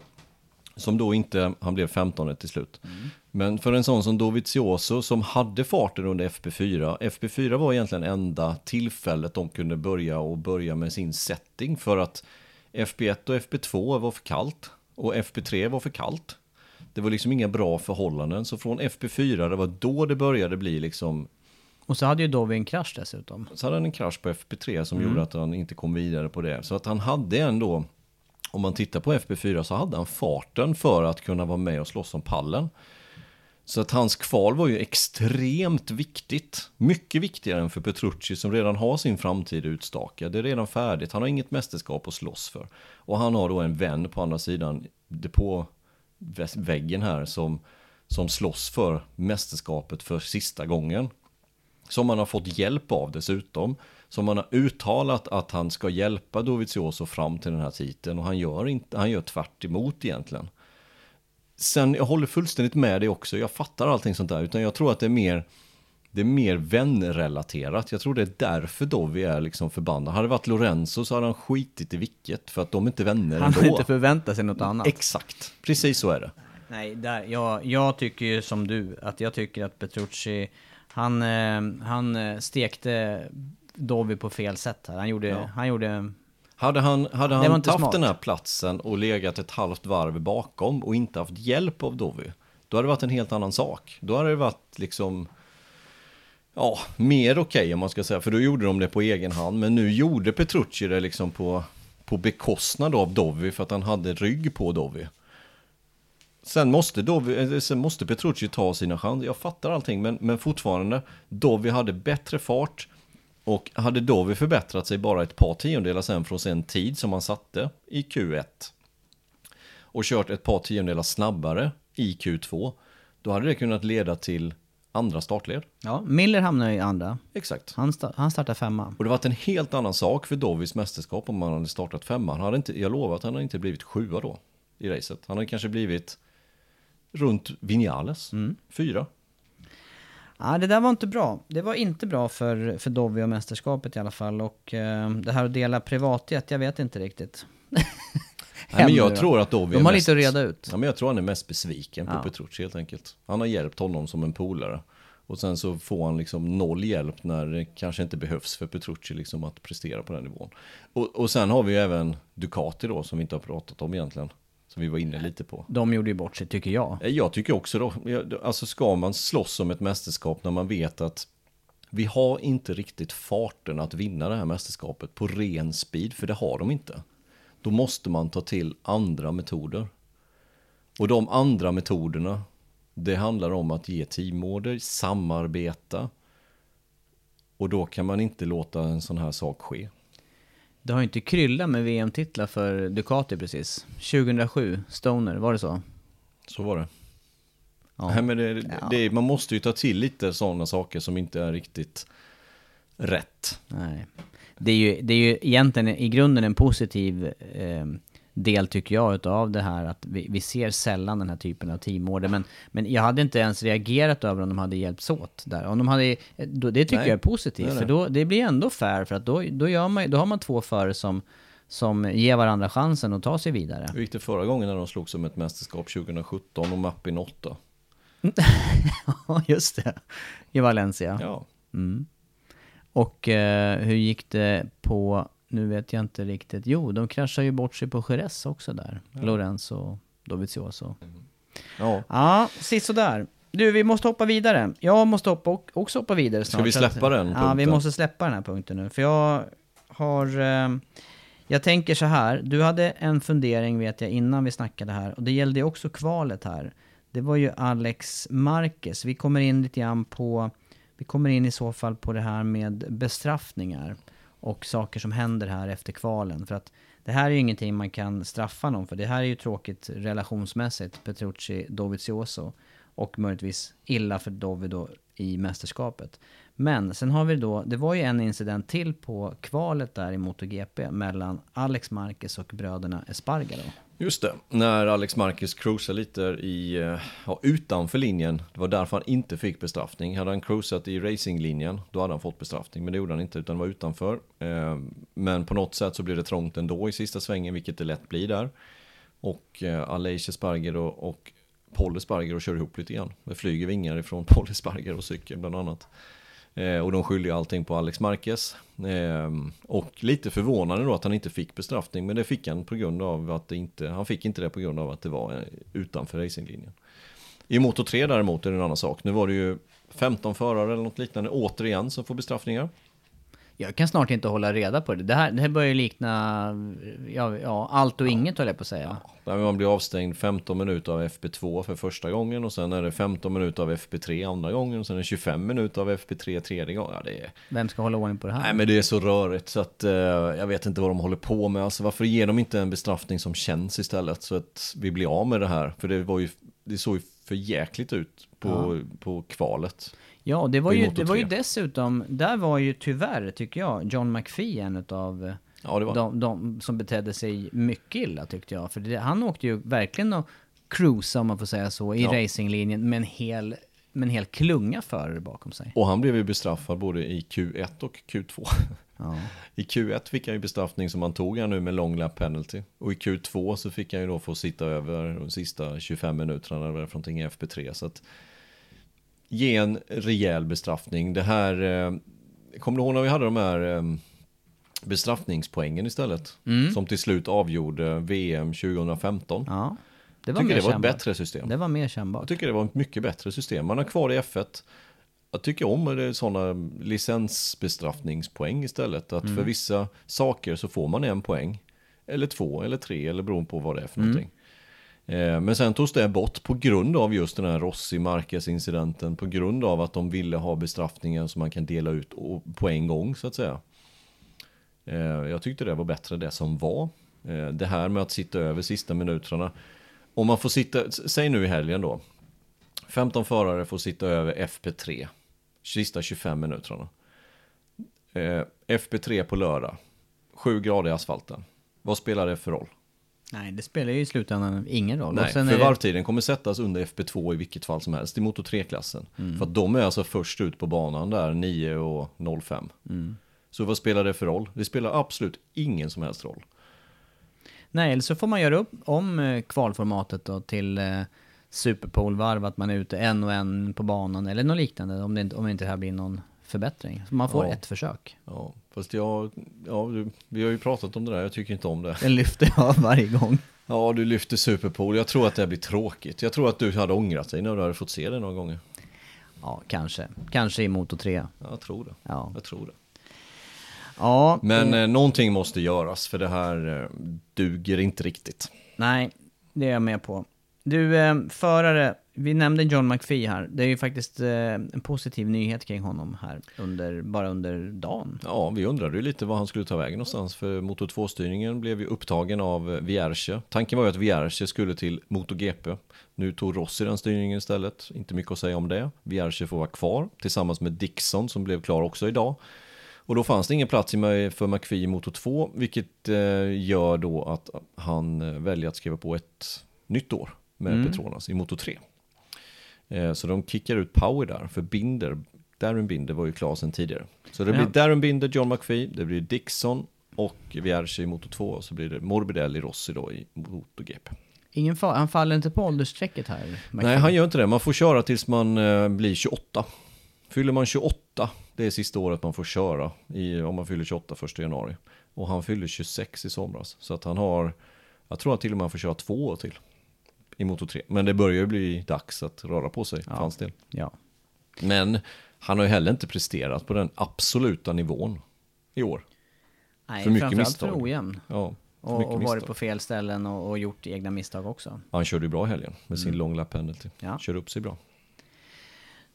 som då inte, han blev 15 till slut. Men för en sån som Dovizioso som hade farten under FP4, FP4 var egentligen enda tillfället de kunde börja och börja med sin setting för att FP1 och FP2 var för kallt och FP3 var för kallt. Det var liksom inga bra förhållanden, så från FP4, det var då det började bli liksom Och så hade ju Dovi en krasch dessutom. så hade han en krasch på FP3 som gjorde att han inte kom vidare på det. Så att han hade ändå, om man tittar på FP4 så hade han farten för att kunna vara med och slåss om pallen. Så att hans kval var ju extremt viktigt. Mycket viktigare än för Petrucci som redan har sin framtid utstakad. Det är redan färdigt. Han har inget mästerskap att slåss för. Och han har då en vän på andra sidan depåväggen här som, som slåss för mästerskapet för sista gången. Som han har fått hjälp av dessutom. Som han har uttalat att han ska hjälpa Dovizioso fram till den här titeln. Och han gör, inte, han gör tvärt emot egentligen. Sen, jag håller fullständigt med dig också. Jag fattar allting sånt där. Utan jag tror att det är mer, det är mer vänrelaterat. Jag tror det är därför Dovi är liksom förbannad. Hade det varit Lorenzo så hade han skitit i vilket. För att de är inte vänner Han har inte förväntat sig något annat. Exakt, precis så är det. Nej, där, jag, jag tycker ju som du, att jag tycker att Petrucci, han, eh, han eh, stekte Dovi på fel sätt här. Han gjorde, Ja. han gjorde, Hade han, hade han haft smart. den här platsen och legat ett halvt varv bakom och inte haft hjälp av Dovi, då hade det varit en helt annan sak. Då hade det varit liksom, ja, mer okej om man ska säga, för då gjorde de det på egen hand. Men nu gjorde Petrucci det liksom på, på bekostnad av Dovi för att han hade rygg på Dovi. Sen måste, Dovi, sen måste Petrucci ta sina chanser. Jag fattar allting, men, men fortfarande, Dovi hade bättre fart. Och hade Dovi förbättrat sig bara ett par tiondelar sen från sin tid som han satte i Q1 och kört ett par tiondelar snabbare i Q2, då hade det kunnat leda till andra startled. ja, Miller hamnade i andra. Exakt. Han, sta, han startade femma. Och det varit en helt annan sak för Dovis mästerskap om han hade startat femma. Han hade inte, jag lovar att han hade inte blivit sjua då i racet. Han hade kanske blivit runt Vinales, fyra. Ja, det där var inte bra. Det var inte bra för, för Dovi och mästerskapet i alla fall. Och eh, det här att dela privatjet, jag vet inte riktigt. [LAUGHS] Nej, men jag tror att Dovi De har mest, lite att reda ut. Ja, men jag tror han är mest besviken på Ja. Petrucci helt enkelt. Han har hjälpt honom som en polare. Och sen så får han liksom noll hjälp när det kanske inte behövs för Petrucci liksom att prestera på den nivån. Och, och sen har vi ju även Ducati då som vi inte har pratat om egentligen. Som vi var inne lite på. De gjorde ju bort sig, tycker jag. Eh, Jag tycker också då, alltså ska man slåss om ett mästerskap när man vet att vi har inte riktigt farten att vinna det här mästerskapet på ren speed, för det har de inte. Då måste man ta till andra metoder. Och de andra metoderna Det handlar om att ge teamorder, samarbeta. Och då kan man inte låta en sån här sak ske. Det har ju inte kryllat med VM-titlar för Ducati precis. 2007, Stoner, var det så? Så var det. Ja. Nej, men det, det, man måste ju ta till lite sådana saker som inte är riktigt rätt. Nej. Det är ju, det är ju egentligen i grunden en positiv eh, del tycker jag utav det här att vi, vi ser sällan den här typen av teamorder. Men, men jag hade inte ens reagerat över om de hade hjälpts åt där. Om de hade, då, det tycker Nej. jag är positivt. Nej. För då, det blir ändå fair för att då, då, gör man, då har man två före som, som ger varandra chansen att ta sig vidare. Hur gick det förra gången när de slogs om ett mästerskap 2017 och Mappin 8? [LAUGHS] Ja, just det. I Valencia. Ja, Och eh, hur gick det på, nu vet jag inte riktigt, jo de kraschade ju bort sig på Jerez också där. Lorenzo och Dovizioso. ja. Ja, sisådär. Du, vi måste hoppa vidare. Jag måste hoppa och, också hoppa vidare snart. vi så att- släppa den Ja, punkten? vi måste släppa den här punkten nu. För jag har... Eh, jag tänker så här, du hade en fundering vet jag innan vi snackade här. Och det gällde ju också kvalet här. Det var ju Alex Marquez. Vi kommer in lite grann på... Vi kommer in i så fall på det här med bestraffningar. Och saker som händer här efter kvalen. För att det här är ju ingenting man kan straffa någon för. Det här är ju tråkigt relationsmässigt. Petrucci, Dovizioso. Och möjligtvis illa för Dovido i mästerskapet. Men sen har vi då, det var ju en incident till på kvalet där i MotoGP mellan Alex Marquez och bröderna Espargaro. Just det, när Alex Marquez cruisade lite i, eh, ja, utanför linjen. Det var därför han inte fick bestraffning. Hade han cruisat i racinglinjen, då hade han fått bestraffning. Men det gjorde han inte, utan det var utanför. Eh, men på något sätt så blev det trångt ändå i sista svängen, vilket det lätt blir där. Och eh, Aleix Sparger och Paul Espargaro kör ihop lite grann. Det flyger vingar ifrån [LAUGHS] Polly Sparger och cykeln bland annat. Eh, och de skyller ju allting på Alex Marquez. Eh, och lite förvånande då att han inte fick bestraffning. Men det fick han på grund av att det inte, han fick inte det på grund av att det var eh, utanför racinglinjen. I motor 3 däremot är det en annan sak. Nu var det ju 15 förare eller något liknande återigen som får bestraffningar. Jag kan snart inte hålla reda på det. Det här, det här börjar ju likna ja, ja, allt och inget höll jag på att säga. Där man blir avstängd 15 minuter av FP2 för första gången och sen är det 15 minuter av FP3 andra gången och sen är det 25 minuter av FP3 tredje gången. Ja, det är... Vem ska hålla ordning på det här? Nej men det är så rörigt så att eh, jag vet inte vad de håller på med. Alltså varför ger de inte en bestraffning som känns istället så att vi blir av med det här? För det var ju, det såg ju för jäkligt ut på, på kvalet. Ja, det var, ju, det var ju 3. dessutom, där var ju tyvärr, tycker jag, John McPhee en utav Ja det var de, de som betedde sig mycket illa tyckte jag. För det, han åkte ju verkligen och cruisa om man får säga så, i Ja. racinglinjen med en hel, med en hel klunga förare bakom sig. Och han blev ju bestraffad både i Q1 och Q2. Ja. [LAUGHS] I Q1 fick han ju bestraffning som han tog han nu med long lap penalty. Och i Q2 så fick han ju då få sitta över de sista 25 minuterna eller någonting i FP3. Så att ge en rejäl bestraffning. Det här, eh, kommer du ihåg när vi hade de här eh, bestraffningspoängen istället? Som till slut avgjorde VM 2015. ja. Det var Jag tycker det var ett kännbart. bättre system. Det var mer Jag kännbart. tycker det var ett mycket bättre system. Man har kvar i F1. Jag tycker om sådana licensbestraffningspoäng istället. Att för vissa saker så får man en poäng. Eller två eller tre eller beroende på vad det är för någonting. Eh, men sen togs det bort på grund av just den här Rossi Marquez incidenten. På grund av att de ville ha bestraffningen som man kan dela ut på en gång så att säga. Eh, jag tyckte det var bättre det som var. Eh, det här med att sitta över sista minuterna. Om man får sitta, säg nu i helgen då. 15 förare får sitta över FP3. Sista 25 minuterna. FP3 på lördag. 7 grader i asfalten. Vad spelar det för roll? Nej, det spelar ju i slutändan ingen roll. Nej, för det- varvtiden kommer sättas under FP2 i vilket fall som helst i Moto 3-klassen. För att de är alltså först ut på banan där 9 och 05. Så vad spelar det för roll? Det spelar absolut ingen som helst roll. Nej, eller så får man göra upp om eh, kvalformatet då till eh, Superpool-varv, att man är ute en och en på banan eller något liknande om det inte, om inte det här blir någon förbättring. Så man får Ja. ett försök. Ja, fast jag, ja, vi har ju pratat om det där, jag tycker inte om det. Den lyfter jag varje gång. Ja, du lyfter Superpool. Jag tror att det blir tråkigt. Jag tror att du hade ångrat dig när du hade fått se det några gånger. Ja, kanske. Kanske i Moto 3. Ja, jag tror det. Ja. Jag tror det. Ja, Men eh, någonting måste göras för det här eh, duger inte riktigt. nej, det är jag med på. Du, eh, förare Vi nämnde John McPhee här. Det är ju faktiskt eh, en positiv nyhet kring honom här, under, bara under dagen. Ja, vi undrade ju lite vad han skulle ta vägen någonstans för Moto 2-styrningen blev ju upptagen av Vierge. Tanken var ju att Vierge skulle till MotoGP. Nu tog Rossi den styrningen istället, inte mycket att säga om det. Vierge får vara kvar tillsammans med Dixon som blev klar också idag. Och då fanns det ingen plats för McPhee i Moto 2, vilket eh, gör då att han eh, väljer att skriva på ett nytt år med mm. Petronas i Moto 3. Eh, så de kickar ut Power där, för Binder, Darren Binder var ju klar sedan tidigare. Så det ja. blir Darren Binder, John McPhee, det blir Dixon och Vierge i Moto 2 och så blir det Morbidelli Rossi då i MotoGP. Ingen fa han faller inte på åldersstrecket här? McPhee. Nej, han gör inte det. Man får köra tills man eh, blir 28. Fyller man 28, det är sista året man får köra i, om man fyller 28 första januari. Och han fyller 26 i somras. Så att han har, jag tror att till och med han får köra två år till i Moto 3. Men det börjar ju bli dags att röra på sig ja. för hans del. Ja. Men han har ju heller inte presterat på den absoluta nivån i år. Nej, för mycket misstag. för ojämn. Ja, för och, och varit på fel ställen och, och, gjort egna misstag också. Han körde ju bra helgen med sin mm. long lap penalty. Ja. Körde upp sig bra.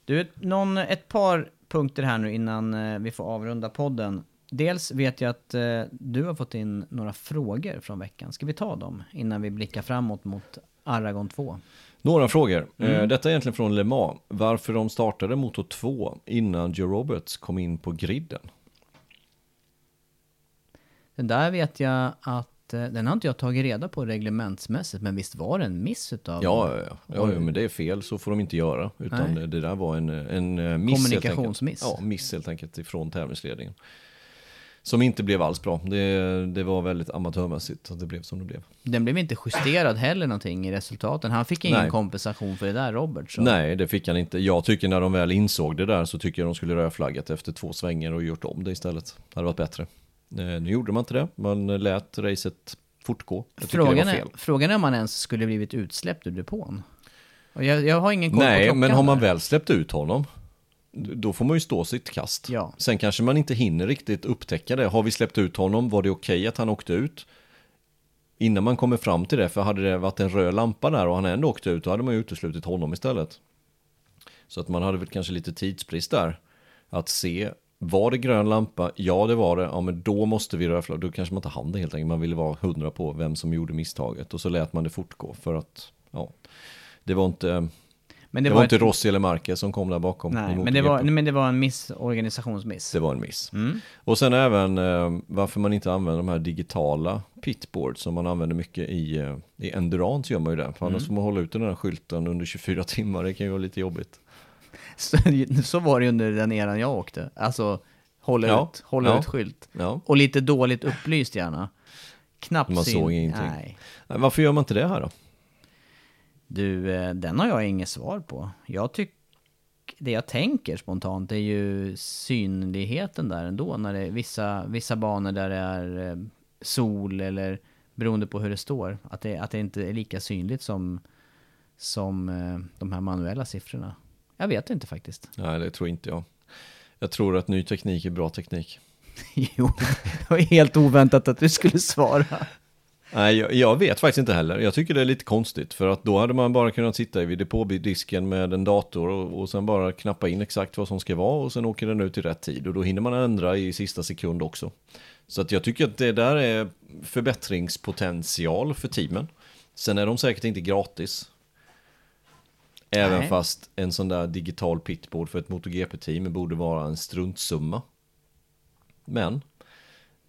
Du, någon, ett par punkter här nu innan eh, vi får avrunda podden. Dels vet jag att eh, du har fått in några frågor från veckan. Ska vi ta dem innan vi blickar framåt mot Aragon 2? Några frågor. Eh, mm. Detta är egentligen från Le Mans. Varför de startade Motor 2 innan Joe Roberts kom in på griden? Den där vet jag att eh, den har inte jag tagit reda på reglementsmässigt, men visst var det en miss utav... Ja, ja, ja. ja, men det är fel, så får de inte göra. Utan Nej. det där var en, en eh, miss Kommunikationsmiss. Ja, miss helt enkelt ifrån tävlingsledningen. Som inte blev alls bra. Det, det var väldigt amatörmässigt att det blev som det blev. Den blev inte justerad heller någonting i resultaten. Han fick ingen Nej. kompensation för det där, Robert. Så. Nej, det fick han inte. Jag tycker när de väl insåg det där så tycker jag de skulle rödflaggat efter två svängar och gjort om det istället. Det hade varit bättre. Eh, nu gjorde man inte det. Man lät racet fortgå. Frågan är, frågan är om man ens skulle blivit utsläppt ur depån. Jag, jag har ingen koll Nej, på klockan men har man väl släppt ut honom då får man ju stå sitt kast. Ja. Sen kanske man inte hinner riktigt upptäcka det. Har vi släppt ut honom? Var det okej okay att han åkte ut? Innan man kommer fram till det, för hade det varit en röd lampa där och han ändå åkte ut, då hade man ju uteslutit honom istället. Så att man hade väl kanske lite tidsbrist där. Att se, var det grön lampa? Ja, det var det. Ja, men då måste vi röra Då kanske man inte hann det helt enkelt. Man ville vara hundra på vem som gjorde misstaget. Och så lät man det fortgå för att, ja, det var inte men det, det var, var inte ett... Rossi eller Marquez som kom där bakom. Nej, men det, var, men det var en miss, organisationsmiss. Det var en miss. Mm. Och sen även eh, varför man inte använder de här digitala pitboards som man använder mycket i, eh, i Endurance gör man ju det. För mm. annars får man hålla ut den här skylten under 24 timmar, det kan ju vara lite jobbigt. Så, [LAUGHS] så var det under den eran jag åkte. Alltså, hålla ja. ut, hålla ja. ut skylt. Ja. Och lite dåligt upplyst gärna. Knappt Man syn. såg ingenting. Nej. Varför gör man inte det här då? Du, eh, den har jag inget svar på. Jag tycker det jag tänker spontant är ju synligheten där ändå. När det är vissa, vissa banor där det är eh, sol eller beroende på hur det står. Att det, att det inte är lika synligt som, som eh, de här manuella siffrorna. Jag vet inte faktiskt. Nej, det tror inte jag. Jag tror att ny teknik är bra teknik. [LAUGHS] jo, det var helt oväntat att du skulle svara. Nej, jag, jag, vet faktiskt inte heller. Jag tycker det är lite konstigt för att då hade man bara kunnat sitta vid depådisken med en dator och, och sen bara knappa in exakt vad som ska vara och sen åker den ut i rätt tid och då hinner man ändra i sista sekund också. Så att jag tycker att det där är förbättringspotential för teamen. Sen är de säkert inte gratis. Även Nej. fast en sån där digital pitboard för ett MotoGP-team borde vara en struntsumma. Men,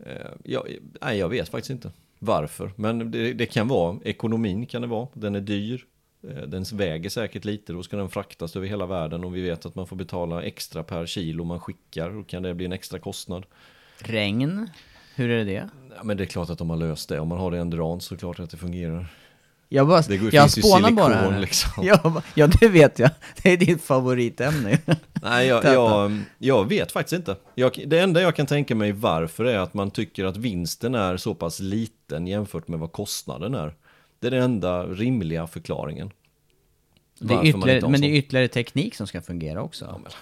eh, jag, nej, jag vet faktiskt inte varför. Men det, det, kan vara, ekonomin kan det vara, den är dyr. Eh, den väger säkert lite, då ska den fraktas över hela världen och vi vet att man får betala extra per kilo man skickar. Då kan det bli en extra kostnad. Regn, hur är det? Ja, men det är klart att de har löst det. Om man har det endurance så är det klart att det fungerar. Jag, bara, det går, jag spånar bara här. Liksom. [LAUGHS] Ja, ja, det vet jag. Det är ditt favoritämne. [LAUGHS] Nej, jag, jag, jag, vet faktiskt inte. Jag, det enda jag kan tänka mig varför är att man tycker att vinsten är så pass liten jämfört med vad kostnaden är. Det är den enda rimliga förklaringen. Det är ytterligare, men det är ytterligare teknik som ska fungera också. Ja, men,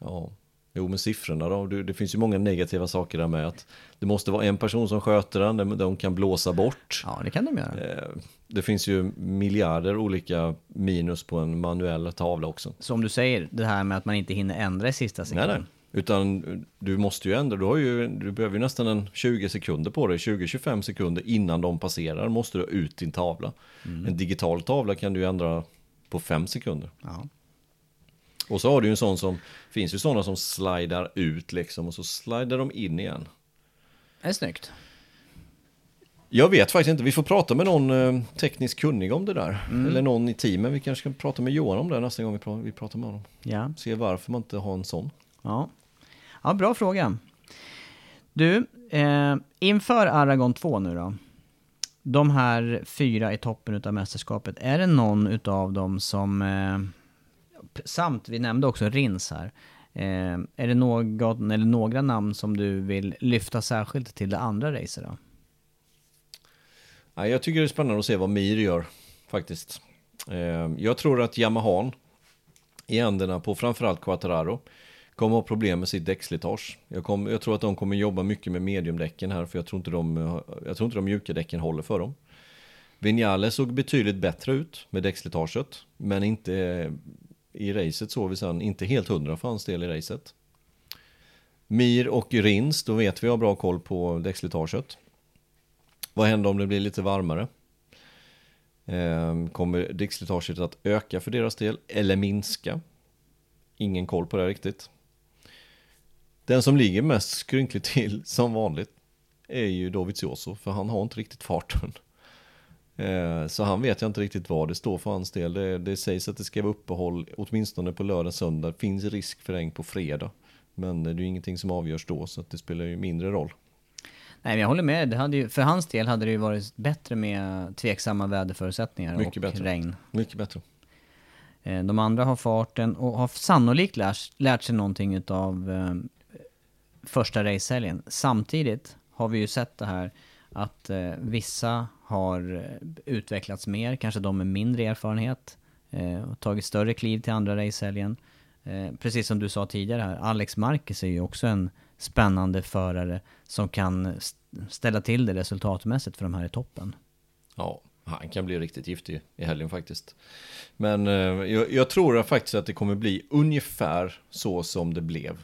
ja. Jo men siffrorna då, det, finns ju många negativa saker där med att det måste vara en person som sköter den, de, kan blåsa bort. Ja, det kan de göra. Eh, Det finns ju miljarder olika minus på en manuell tavla också. Som du säger, det här med att man inte hinner ändra i sista Nej, sekunden. nej. Utan du måste ju ändra, du, har ju, du behöver ju nästan en 20 sekunder på dig, 20-25 sekunder innan de passerar måste du ha ut din tavla. En digital tavla kan du ändra på 5 sekunder. Ja. Och så har du ju en sån som, finns ju sådana som slidar ut liksom och så slidar de in igen. Det är snyggt. Jag vet faktiskt inte, vi får prata med någon eh, tekniskt kunnig om det där. Eller någon i teamen, vi kanske ska prata med Johan om det nästa gång vi pratar, vi pratar med honom. Ja. Se varför man inte har en sån. Ja, ja bra fråga. Du, eh, inför Aragon 2 nu då. De här fyra i toppen utav mästerskapet, är det någon utav dem som... Eh, p- samt, vi nämnde också Rins här. Eh, är det någon eller några namn som du vill lyfta särskilt till det andra racet då? Ja, jag tycker det är spännande att se vad Mir gör faktiskt. Eh, Jag tror att Yamahan i änderna på framförallt Quattararo kommer ha problem med sitt däckslitage. Jag, kom, jag tror att de kommer jobba mycket med mediumdäcken här för jag tror inte de, jag tror inte de mjuka däcken håller för dem. Vinales såg betydligt bättre ut med däckslitaget men inte i racet såg vi sen inte helt hundra för hans del i racet. Mir och Rins, då vet vi har bra koll på däckslitaget. Vad händer om det blir lite varmare? Ehm, kommer däckslitaget att öka för deras del eller minska? Ingen koll på det riktigt. Den som ligger mest skrynkligt till som vanligt är ju Dovizioso för han har inte riktigt farten. Eh, Så han vet jag inte riktigt vad det står för hans del. Det, det sägs att det ska vara uppehåll åtminstone på lördag, söndag. Finns risk för regn på fredag. Men det är ju ingenting som avgörs då så att det spelar ju mindre roll. Nej men jag håller med, det hade ju, för hans del hade det ju varit bättre med tveksamma väderförutsättningar Mycket och bättre. regn. Mycket bättre. Eh, De andra har farten och har sannolikt lärt, lärt sig någonting utav eh, första racehelgen. Samtidigt har vi ju sett det här att eh, vissa har eh, utvecklats mer, kanske de med mindre erfarenhet, eh, och tagit större kliv till andra racehelgen. Eh, precis som du sa tidigare här, Alex Marquez är ju också en spännande förare som kan st- ställa till det resultatmässigt för de här i toppen. Ja, han kan bli riktigt giftig i helgen faktiskt. Men eh, jag, jag tror faktiskt att det kommer bli ungefär så som det blev.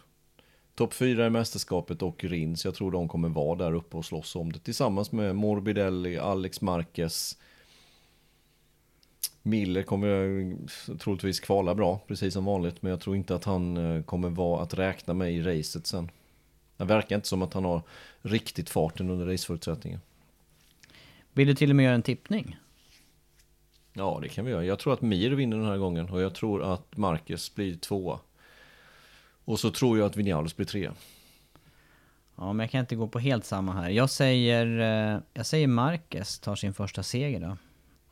Topp 4 i mästerskapet och Rins, jag tror de kommer vara där uppe och slåss om det tillsammans med Morbidelli, Alex Marquez. Miller kommer troligtvis kvala bra, precis som vanligt, men jag tror inte att han eh, kommer vara att räkna med i racet sen. Det verkar inte som att han har riktigt farten under raceförutsättningen. Vill du till och med göra en tippning? Ja, det kan vi göra. Jag tror att Mir vinner den här gången och jag tror att Marcus blir tvåa. Och så tror jag att Vinales blir trea. Ja, men jag kan inte gå på helt samma här. Jag säger, eh, jag säger Marquez tar sin första seger då.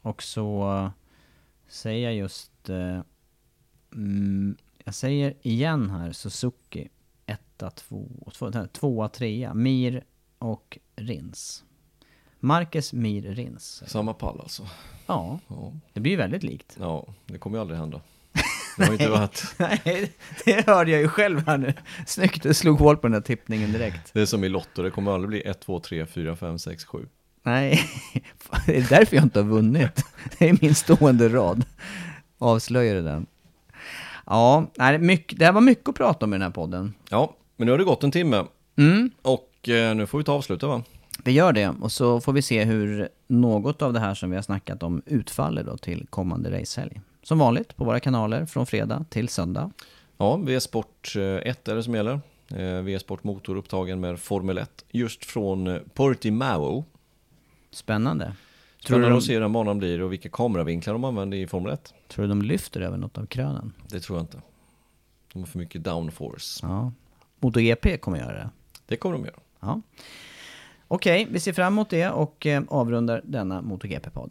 Och så säger jag just... eh, Mm, jag säger igen här Suzuki. Etta, två, två, tvåa, trea. Mir och Rins. Marquez, Mir, Rins. Samma pall alltså. Ja, Ja, det blir ju väldigt likt. ja det kommer ju aldrig hända. Det har inte varit... [LAUGHS] Nej, det hörde jag ju själv här nu. Snyggt, du slog hål på den där tippningen direkt. Det är som i Lotto, det kommer aldrig bli 1, 2, 3, 4, 5, 6, 7. Nej, [LAUGHS] det är därför jag inte har vunnit. Det är min stående rad. Avslöjade den. Ja, mycket, det här var mycket att prata om i den här podden. Ja, men nu har det gått en timme. Mm, Och eh, nu får vi ta avsluta va? vi gör det och så får vi se hur något av det här som vi har snackat om utfaller då till kommande racehelg. Som vanligt på våra kanaler från fredag till söndag. Ja, V-sport 1 är det som gäller. Eh, V-sport motor upptagen med Formel 1. Just från eh, Portimao. Spännande. Tror du, de, att se hur den banan blir och vilka kameravinklar de använder i Formel 1. tror du de lyfter över något av krönen? Det tror jag inte. De har för mycket downforce. Ja. MotoGP kommer göra det. Det kommer de göra. Ja. Okej, vi ser fram emot det och eh, avrundar denna MotoGP-podd.